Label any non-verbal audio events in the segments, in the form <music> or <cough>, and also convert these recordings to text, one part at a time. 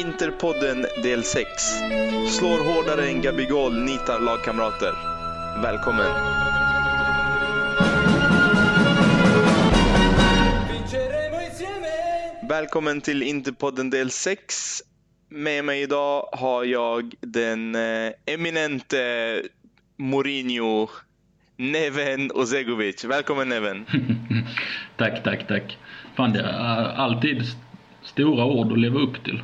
Interpodden del 6. Slår hårdare än Gabigol, nitar lagkamrater. Välkommen! Välkommen till Interpodden del 6. Med mig idag har jag den eh, eminente Mourinho Neven Ozegovic. Välkommen Neven! <laughs> tack, tack, tack. Fan, det är alltid stora ord att leva upp till.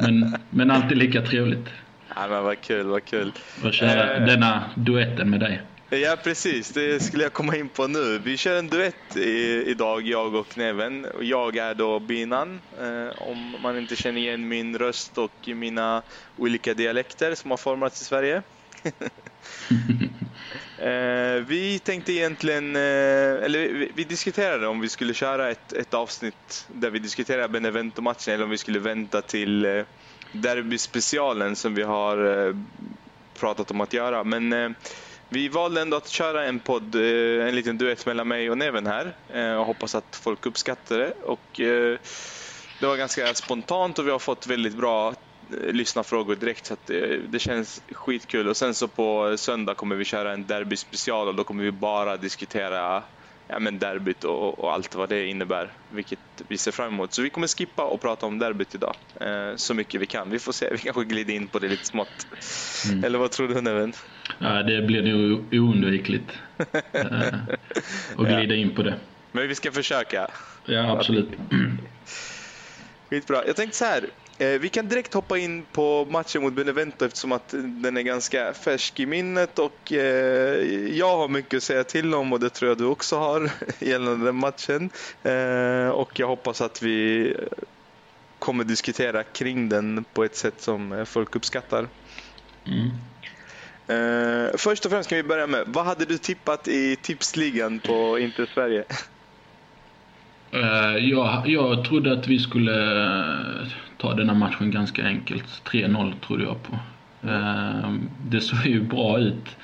Men, men alltid lika trevligt. Ja, men vad kul, vad kul. Att köra eh, denna duetten med dig. Ja precis, det skulle jag komma in på nu. Vi kör en duett i, idag, jag och Neven. Jag är då Binan, eh, om man inte känner igen min röst och mina olika dialekter som har formats i Sverige. <laughs> <laughs> eh, vi tänkte egentligen, eh, eller vi, vi, diskuterade om vi skulle köra ett, ett avsnitt där vi diskuterar Benevento-matchen eller om vi skulle vänta till eh, derby-specialen som vi har eh, pratat om att göra. Men eh, vi valde ändå att köra en podd, eh, en liten duett mellan mig och Neven här eh, och hoppas att folk uppskattar det. Och, eh, det var ganska spontant och vi har fått väldigt bra lyssnarfrågor direkt så det, det, känns skitkul. Och sen så på söndag kommer vi köra en derby special och då kommer vi bara diskutera ja, men derbyt och, och, allt vad det innebär, vilket vi ser fram emot. Så vi kommer skippa och prata om derbyt idag, eh, så mycket vi kan. Vi får se, <laughs> vi kanske glider in på det lite smått. Mm. Eller vad tror du Neven? Ja, det blir nog oundvikligt eh, att <laughs> glida ja. in på det. Men vi ska försöka. Ja, absolut. <clears throat> Skitbra. Jag tänkte så här, Eh, vi kan direkt hoppa in på matchen mot Benevento eftersom att den är ganska färsk i minnet och eh, jag har mycket att säga till om och det tror jag du också har <laughs> gällande den matchen. Eh, och jag hoppas att vi kommer diskutera kring den på ett sätt som folk uppskattar. Mm. Först och främst kan vi börja med, vad hade du tippat i tipsligan på Inter Sverige? Jag, jag trodde att vi skulle ta denna matchen ganska enkelt. 3-0 trodde jag på. Mm. Det såg ju bra ut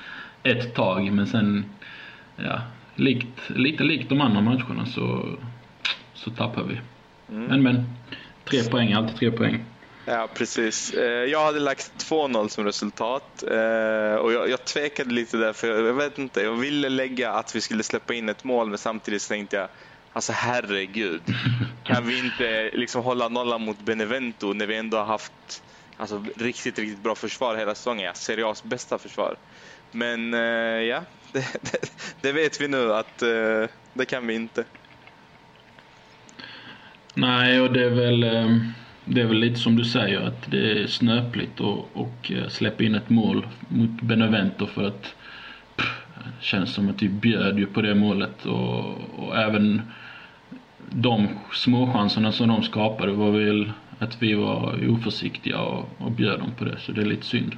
ett tag men sen, ja, likt, lite likt de andra matcherna så, så tappar vi. Mm. Men men, tre poäng, alltid tre poäng. Ja, precis. Eh, jag hade lagt 2-0 som resultat eh, och jag, jag tvekade lite där för jag vet inte, jag ville lägga att vi skulle släppa in ett mål men samtidigt tänkte jag Alltså herregud. Kan vi inte liksom hålla nollan mot Benevento när vi ändå har haft alltså, riktigt, riktigt bra försvar hela säsongen? Ja, Serie A's bästa försvar. Men uh, ja, det, <laughs> det, det, vet vi nu att uh, det kan vi inte. Nej, och det är väl, eh, det är väl lite som du säger att det är snöpligt och, och släppa in ett mål mot Benevento för att känns som att vi bjöd ju på det målet och, och även de småchanserna som de skapade var väl att vi var oförsiktiga och, och bjöd dem på det, så det är lite synd.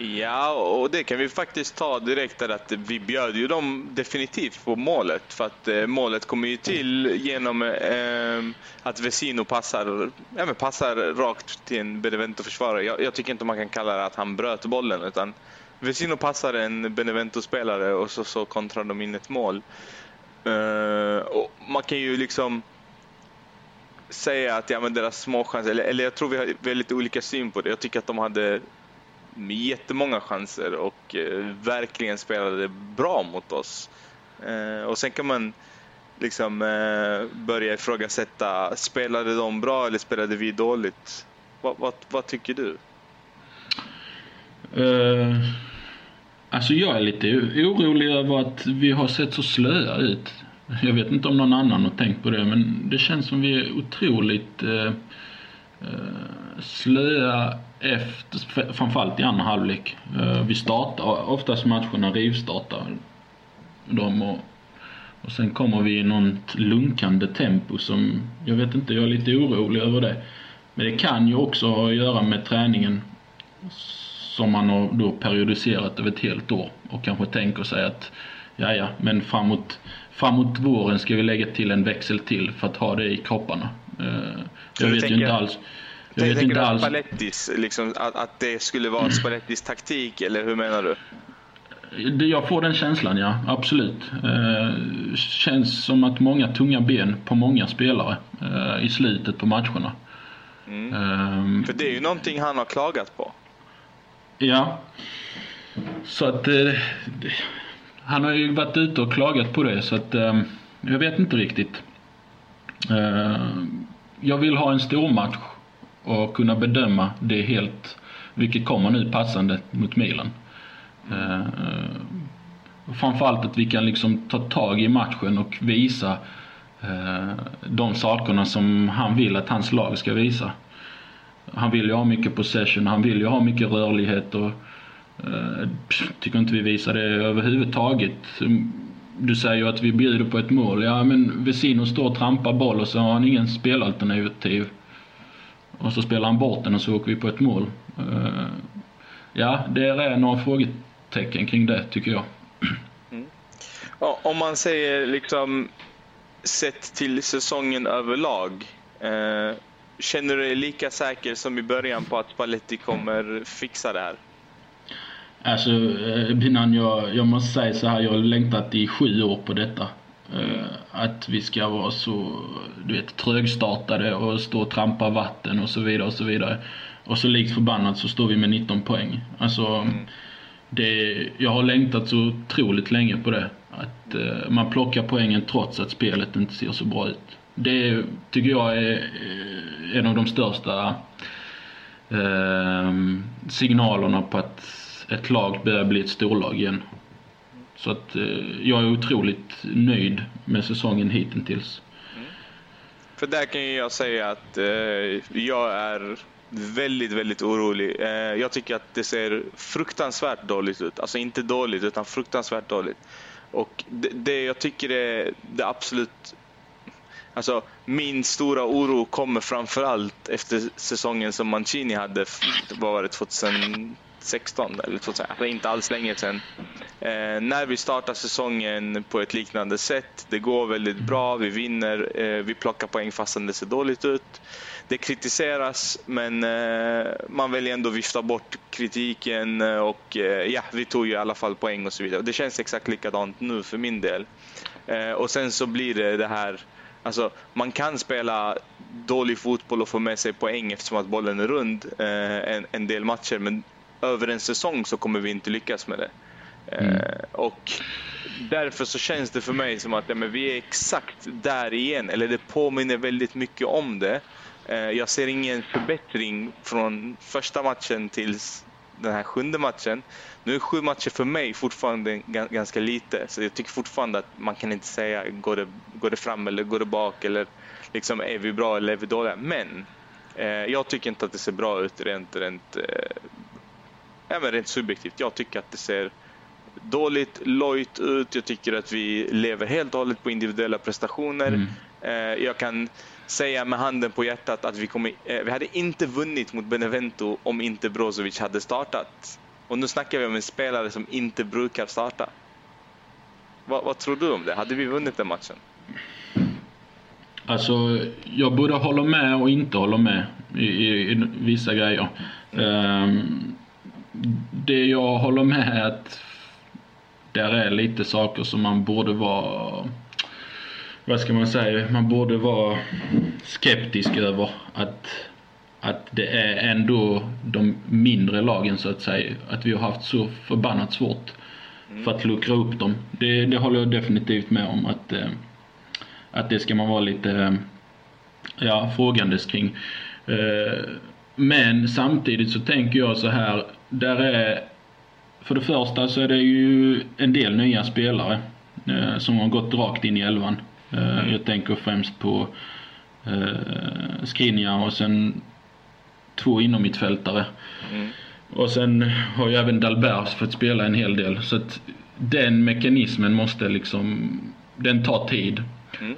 Ja, och det kan vi faktiskt ta direkt där att vi bjöd ju dem definitivt på målet. För att eh, målet kommer ju till genom eh, att Vesino passar, ja, men passar rakt till en Benevento-försvarare. Jag, jag, tycker inte man kan kalla det att han bröt bollen utan Vesino passar en Benevento-spelare och så, så kontrar de in ett mål. Uh, och man kan ju liksom säga att ja, men deras småchanser, eller, eller jag tror vi har väldigt olika syn på det. Jag tycker att de hade jättemånga chanser och uh, verkligen spelade bra mot oss. Uh, och sen kan man liksom börja ifrågasätta, spelade de bra eller spelade vi dåligt? Vad, vad, vad tycker du? Eh, alltså jag är lite orolig över att vi har sett så slöa ut. Jag vet inte om någon annan har tänkt på det men det känns som vi är otroligt uh, uh, slöa efter, framförallt i andra halvlek. Vi startar oftast matcherna rivstartar dem och, och sen kommer vi i något lunkande tempo som, jag vet inte, jag är lite orolig över det. Men det kan ju också ha att göra med träningen som man har då periodiserat över ett helt år och kanske tänker sig att ja, ja, men framåt, framåt våren ska vi lägga till en växel till för att ha det i kropparna. Uh, jag vet ju inte alls. Jag, jag vet inte alls. Spallettis, liksom, att, att det skulle vara Spallettis taktik eller hur menar du? Jag får den känslan, ja. Absolut. Eh, känns som att många tunga ben på många spelare eh, i slutet på matcherna. Mm. Um, För det är ju någonting han har klagat på. Ja. Så att eh, han har ju varit ute och klagat på det så att eh, jag vet inte riktigt. Eh, jag vill ha en stor match och kunna bedöma det helt, vilket kommer nu passande mot Milan. Eh, framförallt att vi kan liksom ta tag i matchen och visa eh, de sakerna som han vill att hans lag ska visa. Han vill ju ha mycket possession, han vill ju ha mycket rörlighet och eh, tycker inte vi visar det överhuvudtaget. Du säger ju att vi bjuder på ett mål. Ja men Vesino står och trampar boll och så har han ingen spelalternativ. Och så spelar han bort den och så åker vi på ett mål. Eh, ja, det är några frågetecken kring det tycker jag. Mm. Ja, om man säger liksom sett till säsongen överlag. Eh, känner du dig lika säker som i början på att Paletti kommer fixa det här? Alltså, eh, Binan, jag, jag måste säga så här, jag har längtat i sju år på detta. Mm. Att vi ska vara så, du vet, trögstartade och stå och trampa vatten och så vidare och så vidare. Och så likt förbannat så står vi med 19 poäng. Alltså, mm. det, jag har längtat så otroligt länge på det. Att eh, man plockar poängen trots att spelet inte ser så bra ut. Det tycker jag är eh, en av de största eh, signalerna på att ett lag börjar bli ett storlag igen. Så att eh, jag är otroligt nöjd med säsongen hittills. Mm. För där kan jag säga att eh, jag är väldigt, väldigt orolig. Eh, jag tycker att det ser fruktansvärt dåligt ut. Alltså inte dåligt, utan fruktansvärt dåligt. Och det, det jag tycker är det absolut... Alltså, min stora oro kommer framförallt efter säsongen som Mancini hade, vad var det, 2016 eller 2000, alltså inte alls länge sedan. Eh, när vi startar säsongen på ett liknande sätt, det går väldigt bra, vi vinner, eh, vi plockar poäng fastän det ser dåligt ut det kritiseras men eh, man väljer ändå vifta bort kritiken eh, och eh, ja, vi tog ju i alla fall poäng och så vidare. Det känns exakt likadant nu för min del. Eh, och sen så blir det det här, alltså man kan spela dålig fotboll och få med sig poäng eftersom att bollen är rund en, en del matcher men över en säsong så kommer vi inte lyckas med det. Mm. Och därför så känns det för mig som att ja, men vi är exakt där igen, eller det påminner väldigt mycket om det. Eh, jag ser ingen förbättring från första matchen till den här sjunde matchen. Nu är sju matcher för mig fortfarande ganska lite, så jag tycker fortfarande att man kan inte säga går det, går det fram eller går det bak eller liksom är vi bra eller är vi dåliga. Men eh, jag tycker inte att det ser bra ut rent, rent, eh, ja, men rent subjektivt. Jag tycker att det ser dåligt, lojt ut. Jag tycker att vi lever helt och hållet på individuella prestationer. Mm. Eh, jag kan säga med handen på hjärtat att vi, kommer, eh, vi hade inte vunnit mot Benevento om inte Brozovic hade startat. Och nu snackar vi om en spelare som inte brukar starta. Vad, vad tror du om det? Hade vi vunnit den matchen? Alltså, jag både håller med och inte håller med i, i, i vissa grejer. Mm. Um, det jag håller med är att där är lite saker som man borde vara vad ska man säga, man borde vara skeptisk över att, att det är ändå de mindre lagen så att säga, att vi har haft så förbannat svårt mm. för att luckra upp dem. Det, det håller jag definitivt med om att, eh, att det ska man vara lite eh, ja, frågandes kring. Eh, men samtidigt så tänker jag så här, där är för det första så är det ju en del nya spelare som har gått rakt in i elvan. Mm. Jag tänker främst på eh, Skriniar och sen två inommittfältare. Mm. Och sen har ju även Dalbergs fått spela en hel del. Så att den mekanismen måste liksom, den tar tid. Mm.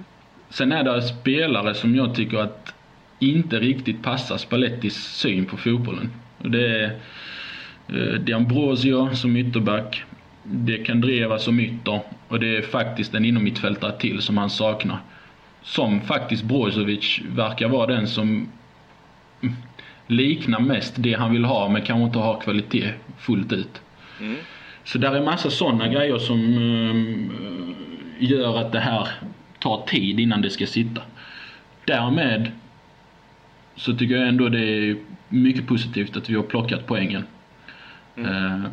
Sen är det spelare som jag tycker att inte riktigt passar Spallettis syn på fotbollen. Och det är eh, D'Ambrosio som ytterback, det kan dreva som ytter och det är faktiskt en inommittfältare till som han saknar. Som faktiskt Brozovic verkar vara den som liknar mest det han vill ha men kanske inte har kvalitet fullt ut. Mm. Så där är massa sådana grejer som um, gör att det här tar tid innan det ska sitta. Därmed så tycker jag ändå det är mycket positivt att vi har plockat poängen. Mm.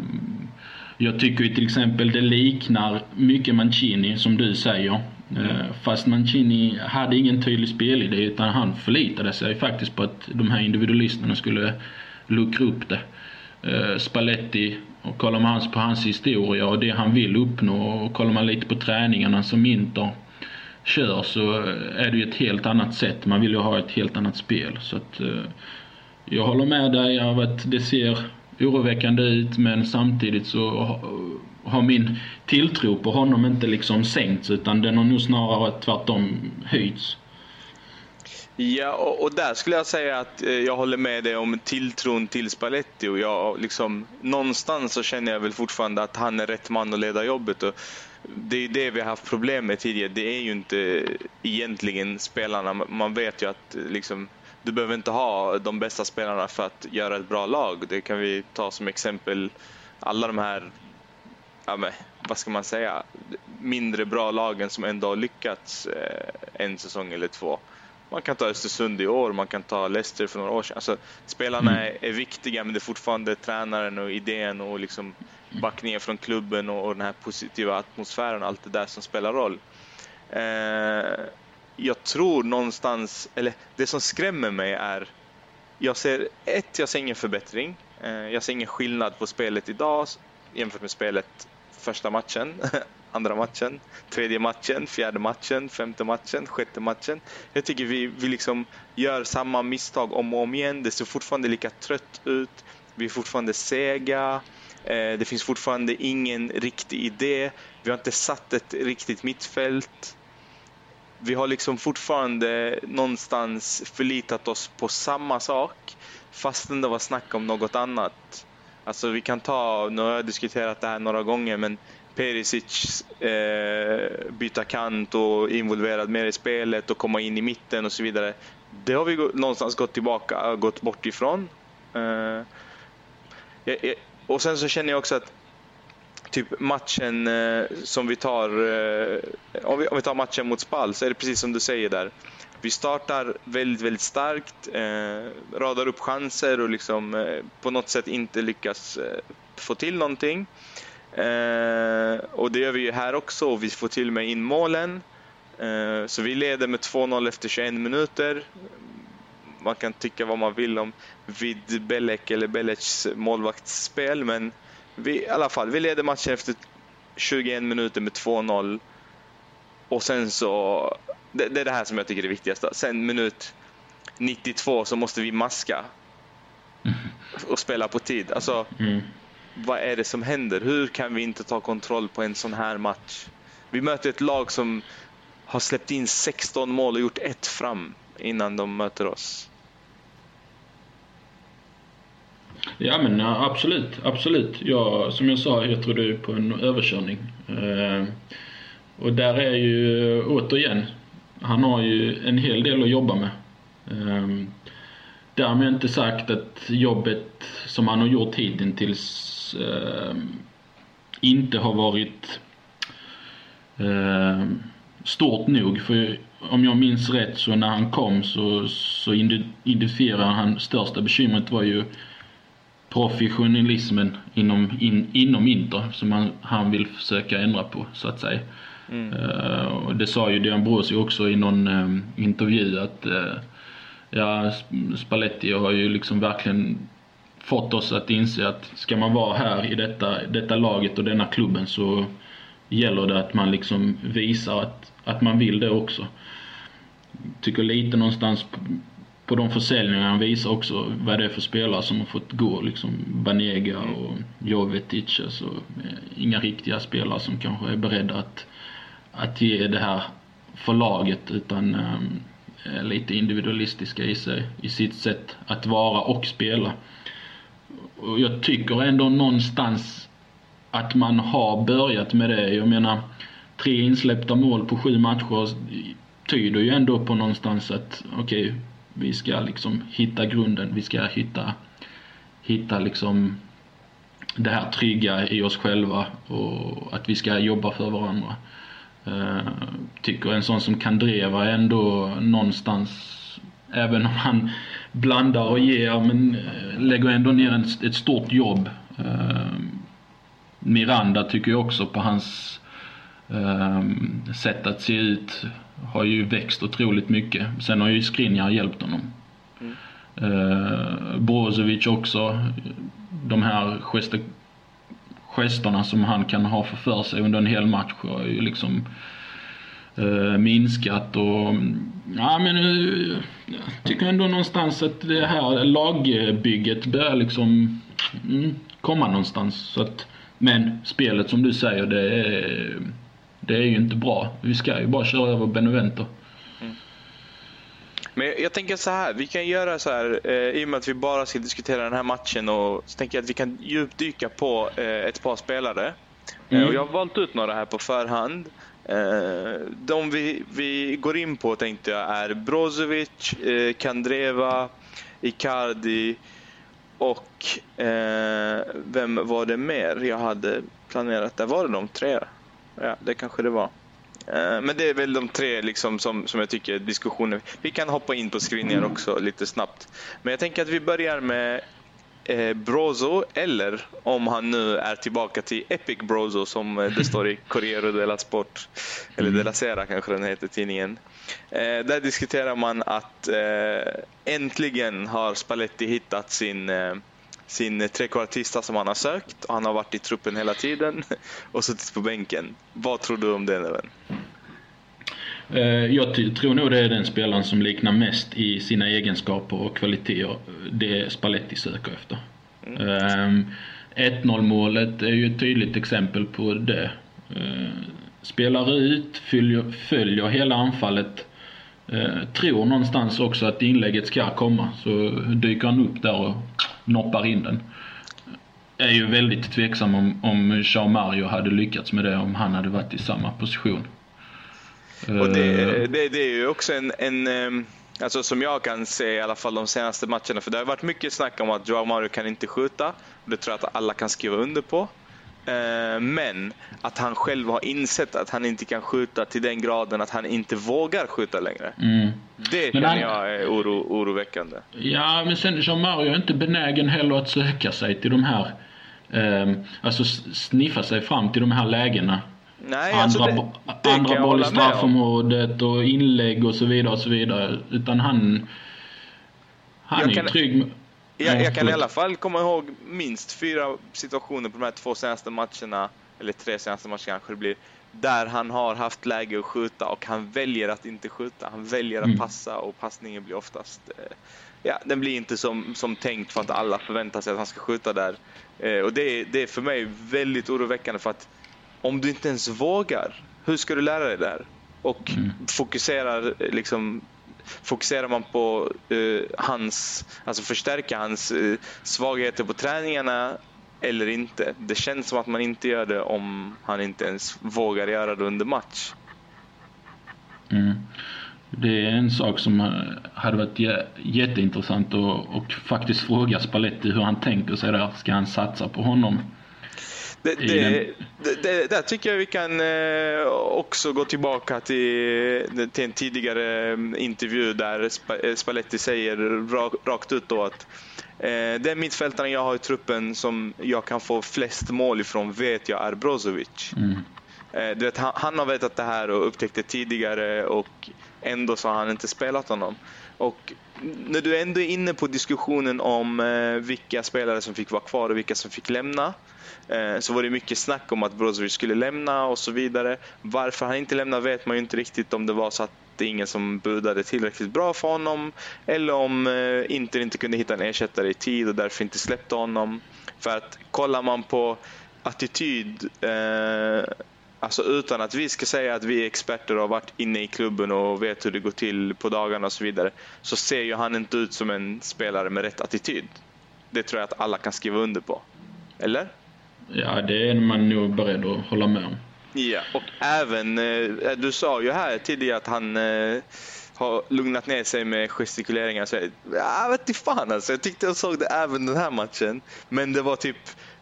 Jag tycker ju till exempel det liknar mycket Mancini som du säger. Mm. Fast Mancini hade ingen tydlig spelidé utan han förlitade sig faktiskt på att de här individualisterna skulle luckra upp det. Spalletti, och kollar man på hans historia och det han vill uppnå och kollar man lite på träningarna som Inter kör så är det ju ett helt annat sätt. Man vill ju ha ett helt annat spel. Så att, jag håller med dig av att det ser oroväckande ut men samtidigt så har min tilltro på honom inte liksom sänkts utan den har nog snarare tvärtom höjts. Ja, och, och, där skulle jag säga att eh, jag håller med dig om tilltron till Spalletti. Och jag, liksom, någonstans så känner jag väl fortfarande att han är rätt man att leda jobbet. Och det är det vi har haft problem med tidigare. Det är ju inte egentligen spelarna. Man vet ju att liksom, du behöver inte ha de bästa spelarna för att göra ett bra lag. Det kan vi ta som exempel alla de här, ja, men, vad ska man säga, mindre bra lagen som ändå har lyckats eh, en säsong eller två. Man kan ta Östersund i år, man kan ta Leicester för några år sedan. Alltså, spelarna mm. är, är, viktiga men det är fortfarande tränaren och idén och liksom backningen från klubben och, och den här positiva atmosfären och allt det där som spelar roll. Eh, jag tror någonstans, eller det som skrämmer mig är, jag ser ett, jag ser ingen förbättring. Eh, jag ser ingen skillnad på spelet idag jämfört med spelet första matchen, <laughs> andra matchen, tredje matchen, fjärde matchen, femte matchen, sjätte matchen. Jag tycker vi, vi liksom gör samma misstag om och om igen. Det ser fortfarande lika trött ut. Vi är fortfarande sega. Eh, det finns fortfarande ingen riktig idé. Vi har inte satt ett riktigt mittfält vi har liksom fortfarande någonstans förlitat oss på samma sak fastän det var snack om något annat. Alltså vi kan ta, nu har jag diskuterat det här några gånger, men Perisic eh, byta kant och involverad mer i spelet och komma in i mitten och så vidare. Det har vi någonstans gått tillbaka, gått bort ifrån. Eh, och sen så känner jag också att typ matchen eh, som vi tar, eh, om, vi, om vi tar matchen mot Spal så är det precis som du säger där. Vi startar väldigt, väldigt starkt, eh, radar upp chanser och liksom eh, på något sätt inte lyckas eh, få till någonting. Eh, och det gör vi ju här också och vi får till med in målen. Eh, så vi leder med 2-0 efter 21 minuter. Man kan tycka vad man vill om Vid Belek eller Beleks målvaktsspel men vi, i alla fall, vi leder matchen efter 21 minuter med 2-0. Och sen så, det, det, är det här som jag tycker är viktigast. Sen minut 92 så måste vi maska. Och spela på tid. Alltså, mm. vad är det som händer? Hur kan vi inte ta kontroll på en sån här match? Vi möter ett lag som har släppt in 16 mål och gjort ett fram innan de möter oss. Ja men absolut, absolut. Jag, som jag sa, jag tror du är på en överkörning. Eh, och där är ju återigen, han har ju en hel del att jobba med. Eh, därmed inte sagt att jobbet som han har gjort hittills eh, inte har varit eh, stort nog. För om jag minns rätt så när han kom så, så identifierade han största bekymret var ju professionalismen inom, in, inom Inter som han, han vill försöka ändra på så att säga. Mm. Uh, och det sa ju Dian Brosi också i någon um, intervju att uh, ja, Spalletti har ju liksom verkligen fått oss att inse att ska man vara här i detta, detta laget och denna klubben så gäller det att man liksom visar att, att man vill det också. Tycker lite någonstans på de försäljningarna visar också vad det är för spelare som har fått gå. Liksom Banega och Jovetic. Alltså, eh, inga riktiga spelare som kanske är beredda att, att ge det här för laget utan um, lite individualistiska i sig, i sitt sätt att vara och spela. Och jag tycker ändå någonstans att man har börjat med det. Jag menar, tre insläppta mål på sju matcher tyder ju ändå på någonstans att okej, okay, vi ska liksom hitta grunden, vi ska hitta, hitta liksom det här trygga i oss själva och att vi ska jobba för varandra. Uh, tycker en sån som Kandreva ändå någonstans Även om han blandar och ger men uh, lägger ändå ner en, ett stort jobb. Uh, Miranda tycker jag också på hans sätt att se ut har ju växt otroligt mycket. Sen har ju Skriniar hjälpt honom. Mm. Eh, Brozovic också. De här gester, gesterna som han kan ha för, för sig under en hel match har ju liksom eh, minskat och ja men eh, jag tycker ändå någonstans att det här lagbygget börjar liksom mm, komma någonstans. Så att, men spelet som du säger det är, det är ju inte bra. Vi ska ju bara köra över Benevento. Mm. Men jag tänker så här, vi kan göra så här, eh, i och med att vi bara ska diskutera den här matchen och så tänker jag att vi kan djupdyka på eh, ett par spelare. Eh, mm. och jag har valt ut några här på förhand. Eh, de vi, vi går in på tänkte jag är Brozovic, eh, Kandreva, Icardi och eh, vem var det mer jag hade planerat? Där var det de tre? Ja, det kanske det var. Men det är väl de tre liksom som, som jag tycker diskussioner. Vi kan hoppa in på screeningar också lite snabbt. Men jag tänker att vi börjar med eh, Brozo eller om han nu är tillbaka till Epic Brozo som eh, det står i <laughs> Corriere della Sport. Eller mm. della Sera kanske den heter tidningen. Eh, där diskuterar man att eh, äntligen har Spalletti hittat sin eh, sin trekvartista som han har sökt. Han har varit i truppen hela tiden <laughs> och suttit på bänken. Vad tror du om det Neven? Eh, jag tror nog det är den spelaren som liknar mest i sina egenskaper och kvaliteter det Spalletti söker efter. Mm. 1-0 ehm, målet är ju ett tydligt exempel på det. Eh, spelar ut, följer, följer hela anfallet. Eh, tror någonstans också att inlägget ska komma, så dyker han upp där och noppar in den. Är ju väldigt tveksam om, om Jean Mario hade lyckats med det om han hade varit i samma position. Eh, och det, det, det är ju också en, en eh, Alltså som jag kan se i alla fall de senaste matcherna. För det har varit mycket snack om att Joao Mario kan inte skjuta. Det tror jag att alla kan skriva under på. Eh, men att han själv har insett att han inte kan skjuta till den graden att han inte vågar skjuta längre. Mm. Det känner han, jag är oro, oroväckande. Ja, men sen Jean Mario är inte benägen heller att söka sig till de här, eh, alltså sniffa sig fram till de här lägena Nej, alltså andra, det, det andra boll i straffområdet och inlägg och så vidare och så vidare. Utan han, han jag är kan, trygg. Jag, jag kan i alla fall komma ihåg minst fyra situationer på de här två senaste matcherna, eller tre senaste matcherna kanske det blir, där han har haft läge att skjuta och han väljer att inte skjuta. Han väljer att mm. passa och passningen blir oftast eh, ja, den blir inte som, som tänkt för att alla förväntar sig att han ska skjuta där. Eh, och det, det är för mig väldigt oroväckande för att om du inte ens vågar, hur ska du lära dig det här? Och mm. fokuserar liksom Fokuserar man på uh, hans, alltså förstärka hans uh, svagheter på träningarna eller inte? Det känns som att man inte gör det om han inte ens vågar göra det under match. Mm. Det är en sak som hade varit jätteintressant att och faktiskt fråga Spalletti hur han tänker sig där. Ska han satsa på honom? Det, det, det, där tycker jag vi kan eh, också gå tillbaka till, till en tidigare mm, intervju där eh, Spalletti säger rakt ut då att eh, den mittfältaren jag har i truppen som jag kan få flest mål ifrån vet jag är Brozovic. Mm. Du vet, han, han har vetat det här och upptäckt det tidigare och ändå så har han inte spelat honom. Och när du ändå är inne på diskussionen om eh, vilka spelare som fick vara kvar och vilka som fick lämna Eh, så var det mycket snack om att Brozovic skulle lämna och så vidare. Varför han inte lämnade vet man ju inte riktigt om det var så att det är ingen som budade tillräckligt bra för honom eller om eh, Inter inte kunde hitta en ersättare i tid och därför inte släppte honom. För att kollar man på attityd, eh, alltså utan att vi ska säga att vi är experter och har varit inne i klubben och vet hur det går till på dagarna och så vidare, så ser ju han inte ut som en spelare med rätt attityd. Det tror jag att alla kan skriva under på. Eller? Ja, det är man nog beredd att hålla med om. Ja, och även, eh, du sa ju här tidigare att han eh, har lugnat ner sig med gestikuleringar. Så jag vet inte fan alltså. Jag tyckte jag såg det även den här matchen. Men det var typ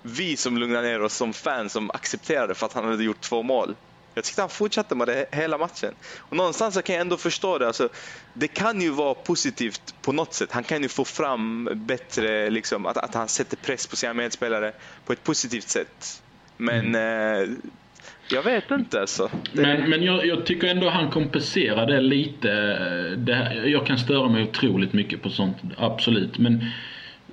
vi som lugnade ner oss som fans som accepterade för att han hade gjort två mål. Jag tyckte han fortsatte med det hela matchen. Och någonstans kan jag ändå förstå det. Alltså, det kan ju vara positivt på något sätt. Han kan ju få fram bättre, liksom, att, att han sätter press på sina medspelare på ett positivt sätt. Men mm. eh, jag vet inte alltså. Det... Men, men jag, jag, tycker ändå han kompenserar det lite. Det, jag kan störa mig otroligt mycket på sånt, absolut. Men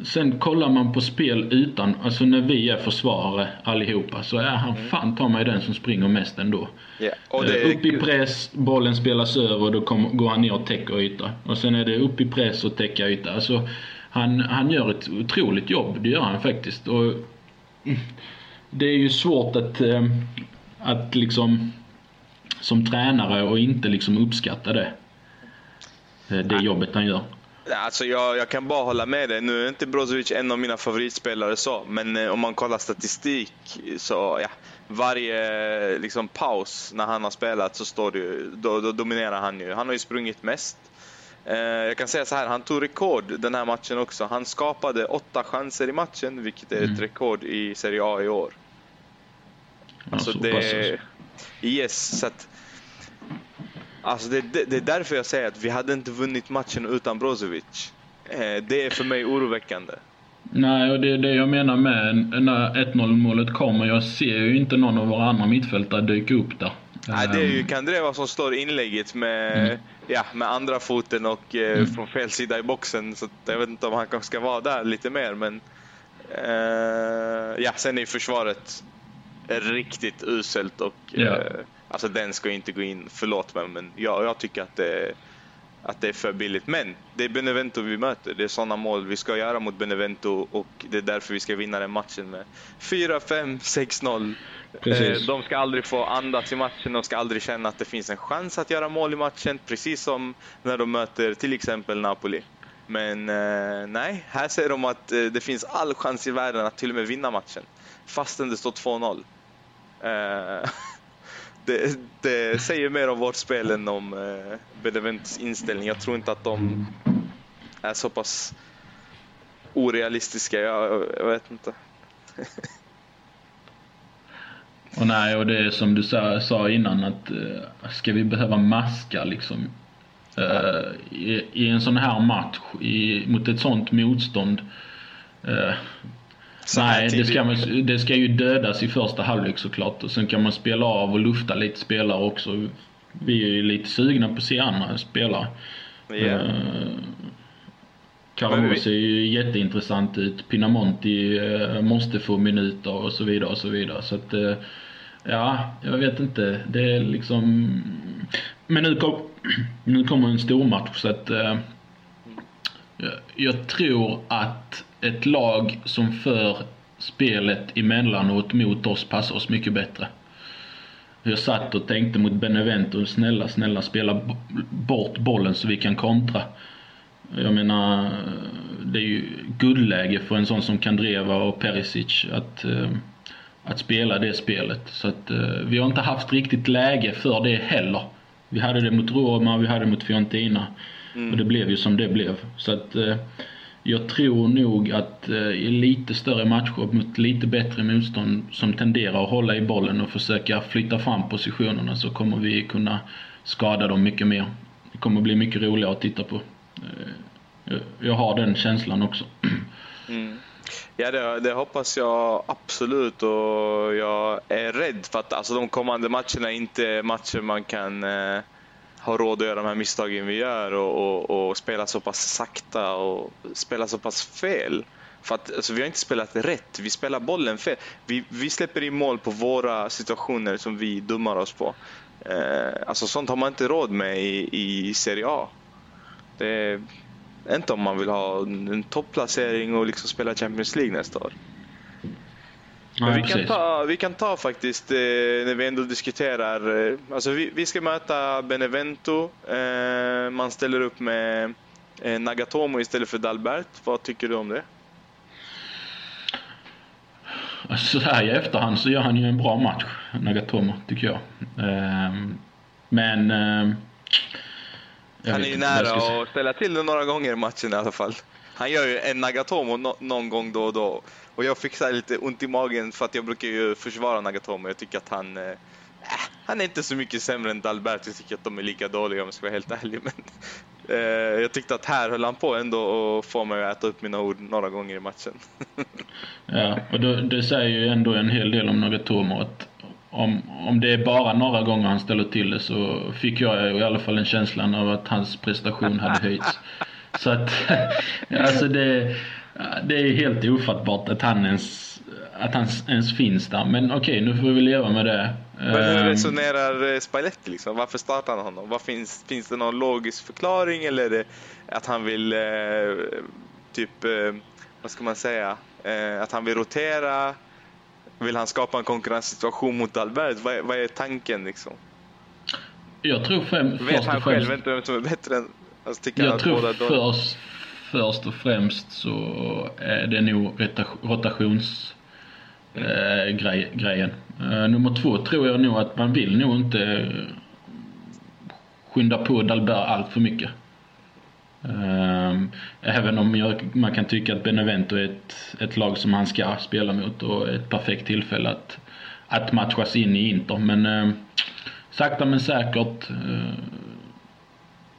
Sen kollar man på spel utan, alltså när vi är försvarare allihopa så är han mm. fan ta mig den som springer mest ändå. Yeah. Och det upp i press, bollen spelas över och då kommer, går han ner och täcker yta. Och sen är det upp i press och täcka yta. Alltså, han, han gör ett otroligt jobb, det gör han faktiskt. Och det är ju svårt att, eh, att liksom som tränare och inte liksom uppskatta det. Eh, det jobbet han gör. Alltså jag, jag kan bara hålla med dig. Nu är inte Brozovic en av mina favoritspelare så, men eh, om man kollar statistik så ja, varje liksom, paus när han har spelat så står det, då, då dominerar han ju. Han har ju sprungit mest. Eh, jag kan säga så här, han tog rekord den här matchen också. Han skapade åtta chanser i matchen, vilket är mm. ett rekord i Serie A i år. Alltså ja, det... Yes, så att Alltså det, det, det, är därför jag säger att vi hade inte vunnit matchen utan Brozovic. Eh, det är för mig oroväckande. Nej, och det är det jag menar med när 1-0 målet kommer. Jag ser ju inte någon av våra andra mittfältare dyka upp där. Nej, det är ju ehm. Kandreva som står inlägget med, mm. ja, med andra foten och eh, mm. från fel sida i boxen. Så jag vet inte om han kanske ska vara där lite mer. Men eh, ja, sen är försvaret riktigt uselt och yeah. eh, Alltså den ska inte gå in, förlåt mig, men jag, jag tycker att det, att det är för billigt. Men det är Benevento vi möter. Det är sådana mål vi ska göra mot Benevento och det är därför vi ska vinna den matchen med 4, 5, 6-0. De ska aldrig få andas i matchen, de ska aldrig känna att det finns en chans att göra mål i matchen, precis som när de möter till exempel Napoli. Men eh, nej, här säger de att eh, det finns all chans i världen att till och med vinna matchen, fastän det står 2-0. <laughs> Det, det, säger mer om vårt spel än om eh, Benevents inställning. Jag tror inte att de är så pass orealistiska. Jag, jag vet inte. <laughs> och nej, och det är som du sa, sa innan att eh, ska vi behöva maska liksom uh, i, i, en sån här match i, mot ett sånt motstånd. Uh, Nej, det ska, man, det ska ju dödas i första halvlek såklart. Och sen kan man spela av och lufta lite spelare också. Vi är ju lite sugna på att se andra spelare. Yeah. Uh, Karamos ser ju jätteintressant ut. Pinamonti uh, måste få minuter och så vidare och så vidare. Så att, uh, ja, jag vet inte. Det är liksom... Men nu, kom, nu kommer en stor match så att uh, jag tror att ett lag som för spelet emellanåt mot oss passar oss mycket bättre. Jag satt och tänkte mot Benevento, snälla, snälla spela bort bollen så vi kan kontra. Jag menar, det är ju guldläge för en sån som Kandreva och Perisic att, eh, att spela det spelet. Så att eh, vi har inte haft riktigt läge för det heller. Vi hade det mot Roma, vi hade det mot Fiorentina. Mm. Och det blev ju som det blev. Så att eh, jag tror nog att eh, i lite större matcher mot lite bättre motstånd som tenderar att hålla i bollen och försöka flytta fram positionerna så kommer vi kunna skada dem mycket mer. Det kommer bli mycket roligare att titta på. Eh, jag har den känslan också. <clears throat> Mm. Ja, det, det, hoppas jag absolut och jag är rädd för att alltså, de kommande matcherna är inte matcher man kan eh, har råd att göra de här misstagen vi gör och, och, och spela så pass sakta och spela så pass fel. För att alltså, vi har inte spelat rätt, vi spelar bollen fel. Vi, vi släpper in mål på våra situationer som vi dummar oss på. Eh, alltså sånt har man inte råd med i, i Serie A. Det är inte om man vill ha en topplacering och liksom spela Champions League nästa år. Men vi, kan ta, vi kan ta faktiskt, eh, när vi ändå diskuterar, eh, alltså vi, vi ska möta Benevento. Eh, man ställer upp med eh, Nagatomo istället för Dalbert. Vad tycker du om det? Alltså, så här i efterhand så gör han ju en bra match, Nagatomo, tycker jag. Ehm, men... Ehm, jag han är ju nära att ställa till det några gånger i matchen i alla fall. Han gör ju en Nagatomo no någon gång då och då. Och jag fick så lite ont i magen för att jag brukar ju försvara Nagatomo. Jag tycker att han, eh, äh, han är inte så mycket sämre än Dalbert. Jag tycker att de är lika dåliga om jag ska vara helt <laughs> ärlig. Men, eh, jag tyckte att här höll han på ändå att få mig att äta upp mina ord några gånger i matchen. <laughs> ja, och då, det säger ju ändå en hel del om Nagatomo att om, om det är bara några gånger han ställer till det så fick jag i alla fall en känslan av att hans prestation hade höjts. <laughs> Så att, <laughs> alltså det, det är helt ofattbart att han ens, att han ens finns där. Men okej, nu får vi leva med det. Men hur ehm, resonerar eh, Spalletti liksom? Varför startar han honom? Vad finns, finns det någon logisk förklaring eller är det att han vill eh, typ, eh, vad ska man säga, eh, att han vill rotera? Vill han skapa en konkurrenssituation mot Albert? Vad är, vad är tanken liksom? Jag tror främst... Vet han själv inte vem som är bättre än... Alltså, jag tror först, först och främst så är det nog rotationsgrejen. Eh, grej, grejen. Eh, nummer två tror jag nog att man vill nog inte skynda på Dalbert allt för mycket. Ehm, även om jag, man kan tycka att Benevento är ett, ett lag som han ska spela mot och ett perfekt tillfälle att, att matchas in i Inter. Men eh, sakta men säkert eh,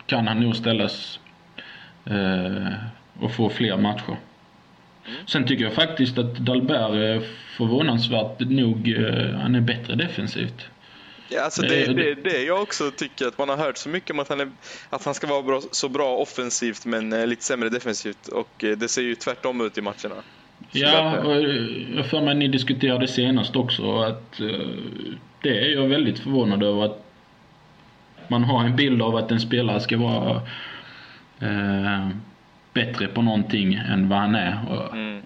kan han nog ställas eh, och få fler matcher. Sen tycker jag faktiskt att Dalbert är förvånansvärt nog, eh, han är bättre defensivt. Ja, alltså det, är det, det jag också tycker, att man har hört så mycket om att han, är, att han ska vara bra, så bra offensivt men eh, lite sämre defensivt och eh, det ser ju tvärtom ut i matcherna. Ja, och jag för mig ni diskuterade senast också att det är jag väldigt förvånad över att man har en bild av att en spelare ska vara eh, bättre på någonting än vad han är. Och mm.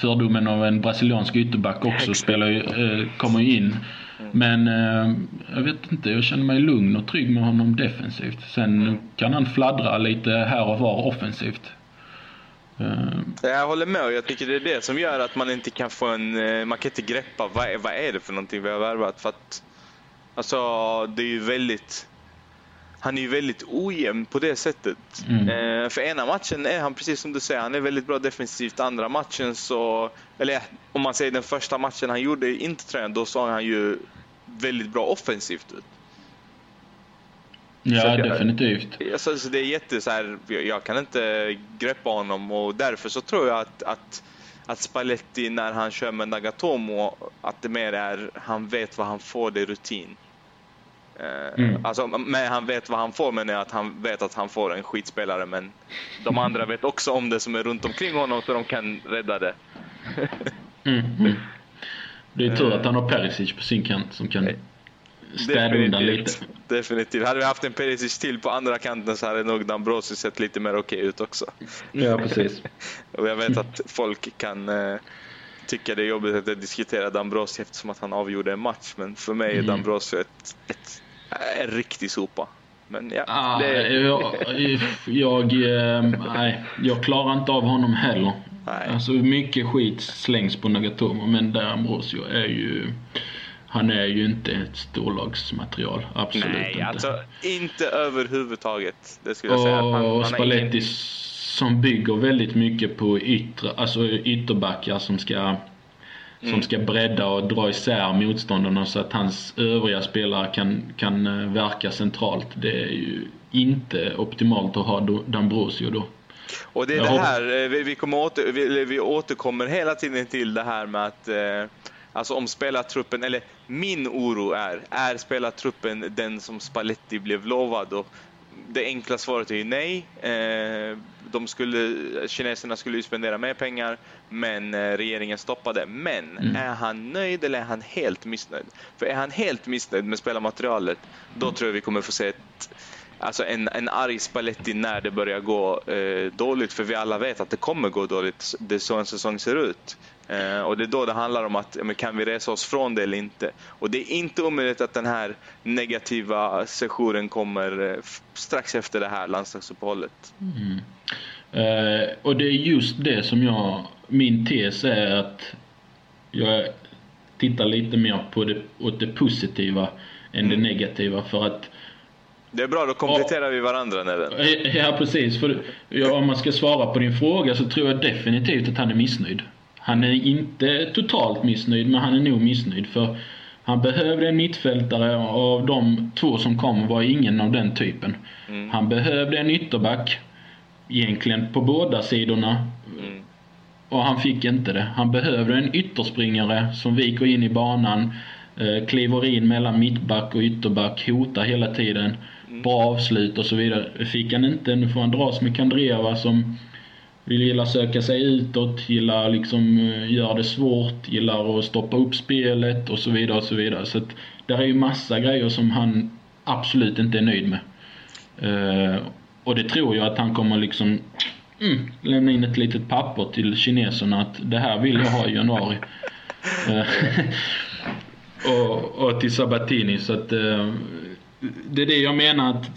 Fördomen av en brasiliansk ytterback också spelar ju, eh, kommer ju in. Mm. Men eh, jag vet inte, jag känner mig lugn och trygg med honom defensivt. Sen mm. kan han fladdra lite här och var offensivt. Uh. Jag håller med och jag tycker det är det som gör att man inte kan få en, eh, man kan inte greppa vad är, vad är det för någonting vi har värvat. För att, alltså det är ju väldigt han är ju väldigt ojämn på det sättet. Mm. Eh, för ena matchen är han precis som du säger, han är väldigt bra defensivt. Andra matchen så, eller om man säger den första matchen han gjorde i Interträn, då såg han ju väldigt bra offensivt ut. Ja, definitivt. Jag, så, så det är jätte så här, jag kan inte greppa honom och därför så tror jag att, att, att Spalletti när han kör med Nagatomo, att det mer är, han vet vad han får, det är rutin. Eh, mm. Alltså, men han vet vad han får, men att han vet att han får en skitspelare. Men de andra vet också om det som är runt omkring honom, så de kan rädda det. <laughs> mm, mm. Det är tur att han har Perisic på sin kant som kan städa undan lite. Definitivt. Hade vi haft en Perisic till på andra kanten så hade nog Dambrossi sett lite mer okej ut också. Ja, precis. <laughs> Och jag vet att folk kan eh, tycka det är jobbigt att jag diskuterar Dambrossi eftersom att han avgjorde en match. Men för mig är mm. Dambrossi ett, ett en riktig sopa. Men ja, ah, det... jag, jag, eh, nej, jag klarar inte av honom heller. Nej. Alltså mycket skit slängs på Nagatomo men där Ambrosio är ju han är ju inte ett storlagsmaterial. Absolut Nej, inte. alltså inte överhuvudtaget. Det skulle jag säga. Och, han, och Spalletti ingen... som bygger väldigt mycket på yttre, alltså ytterbackar som ska Mm. Som ska bredda och dra isär motståndarna så att hans övriga spelare kan, kan eh, verka centralt. Det är ju inte optimalt att ha Dambrosio då. Och det är det här, eh, vi, vi, kommer åter, vi, vi återkommer hela tiden till det här med att eh, Alltså om spelartruppen, eller min oro är, är spelartruppen den som Spalletti blev lovad? Och det enkla svaret är ju nej. Eh, de skulle, kineserna skulle ju spendera mer pengar, men eh, regeringen stoppade. Men mm. är han nöjd eller är han helt missnöjd? För är han helt missnöjd med spelarmaterialet, då tror jag vi kommer få se ett, alltså en, en arg Spalletti när det börjar gå eh, dåligt. För vi alla vet att det kommer gå dåligt. Det är så en säsong ser ut. Eh, och det är då det handlar om att kan vi resa oss från det eller inte. Och det är inte omöjligt att den här negativa sessionen kommer eh, strax efter det här landslagsuppehållet. Mm. Eh, och det är just det som jag, min tes är att jag tittar lite mer på det, åt det positiva än mm. det negativa för att det är bra, då kompletterar ja, vi varandra Neven. Ja, precis. För ja, om man ska svara på din fråga så tror jag definitivt att han är missnöjd. Han är inte totalt missnöjd, men han är nog missnöjd. För Han behövde en mittfältare och av de två som kom var ingen av den typen. Mm. Han behövde en ytterback, egentligen på båda sidorna. Mm. Och han fick inte det. Han behövde en ytterspringare som viker in i banan, eh, kliver in mellan mittback och ytterback, hotar hela tiden. Bra avslut och så vidare. Fick han inte. Nu får han dras med Kandreva som vill gilla söka sig utåt, gillar liksom eh, göra det svårt, gillar att stoppa upp spelet och så vidare och så vidare. Så att där är ju massa grejer som han absolut inte är nöjd med. Eh, och det tror jag att han kommer liksom mm, lämna in ett litet papper till kineserna att det här vill jag ha i januari. Eh, <laughs> och, och till Sabatini så att eh, det är det jag menar att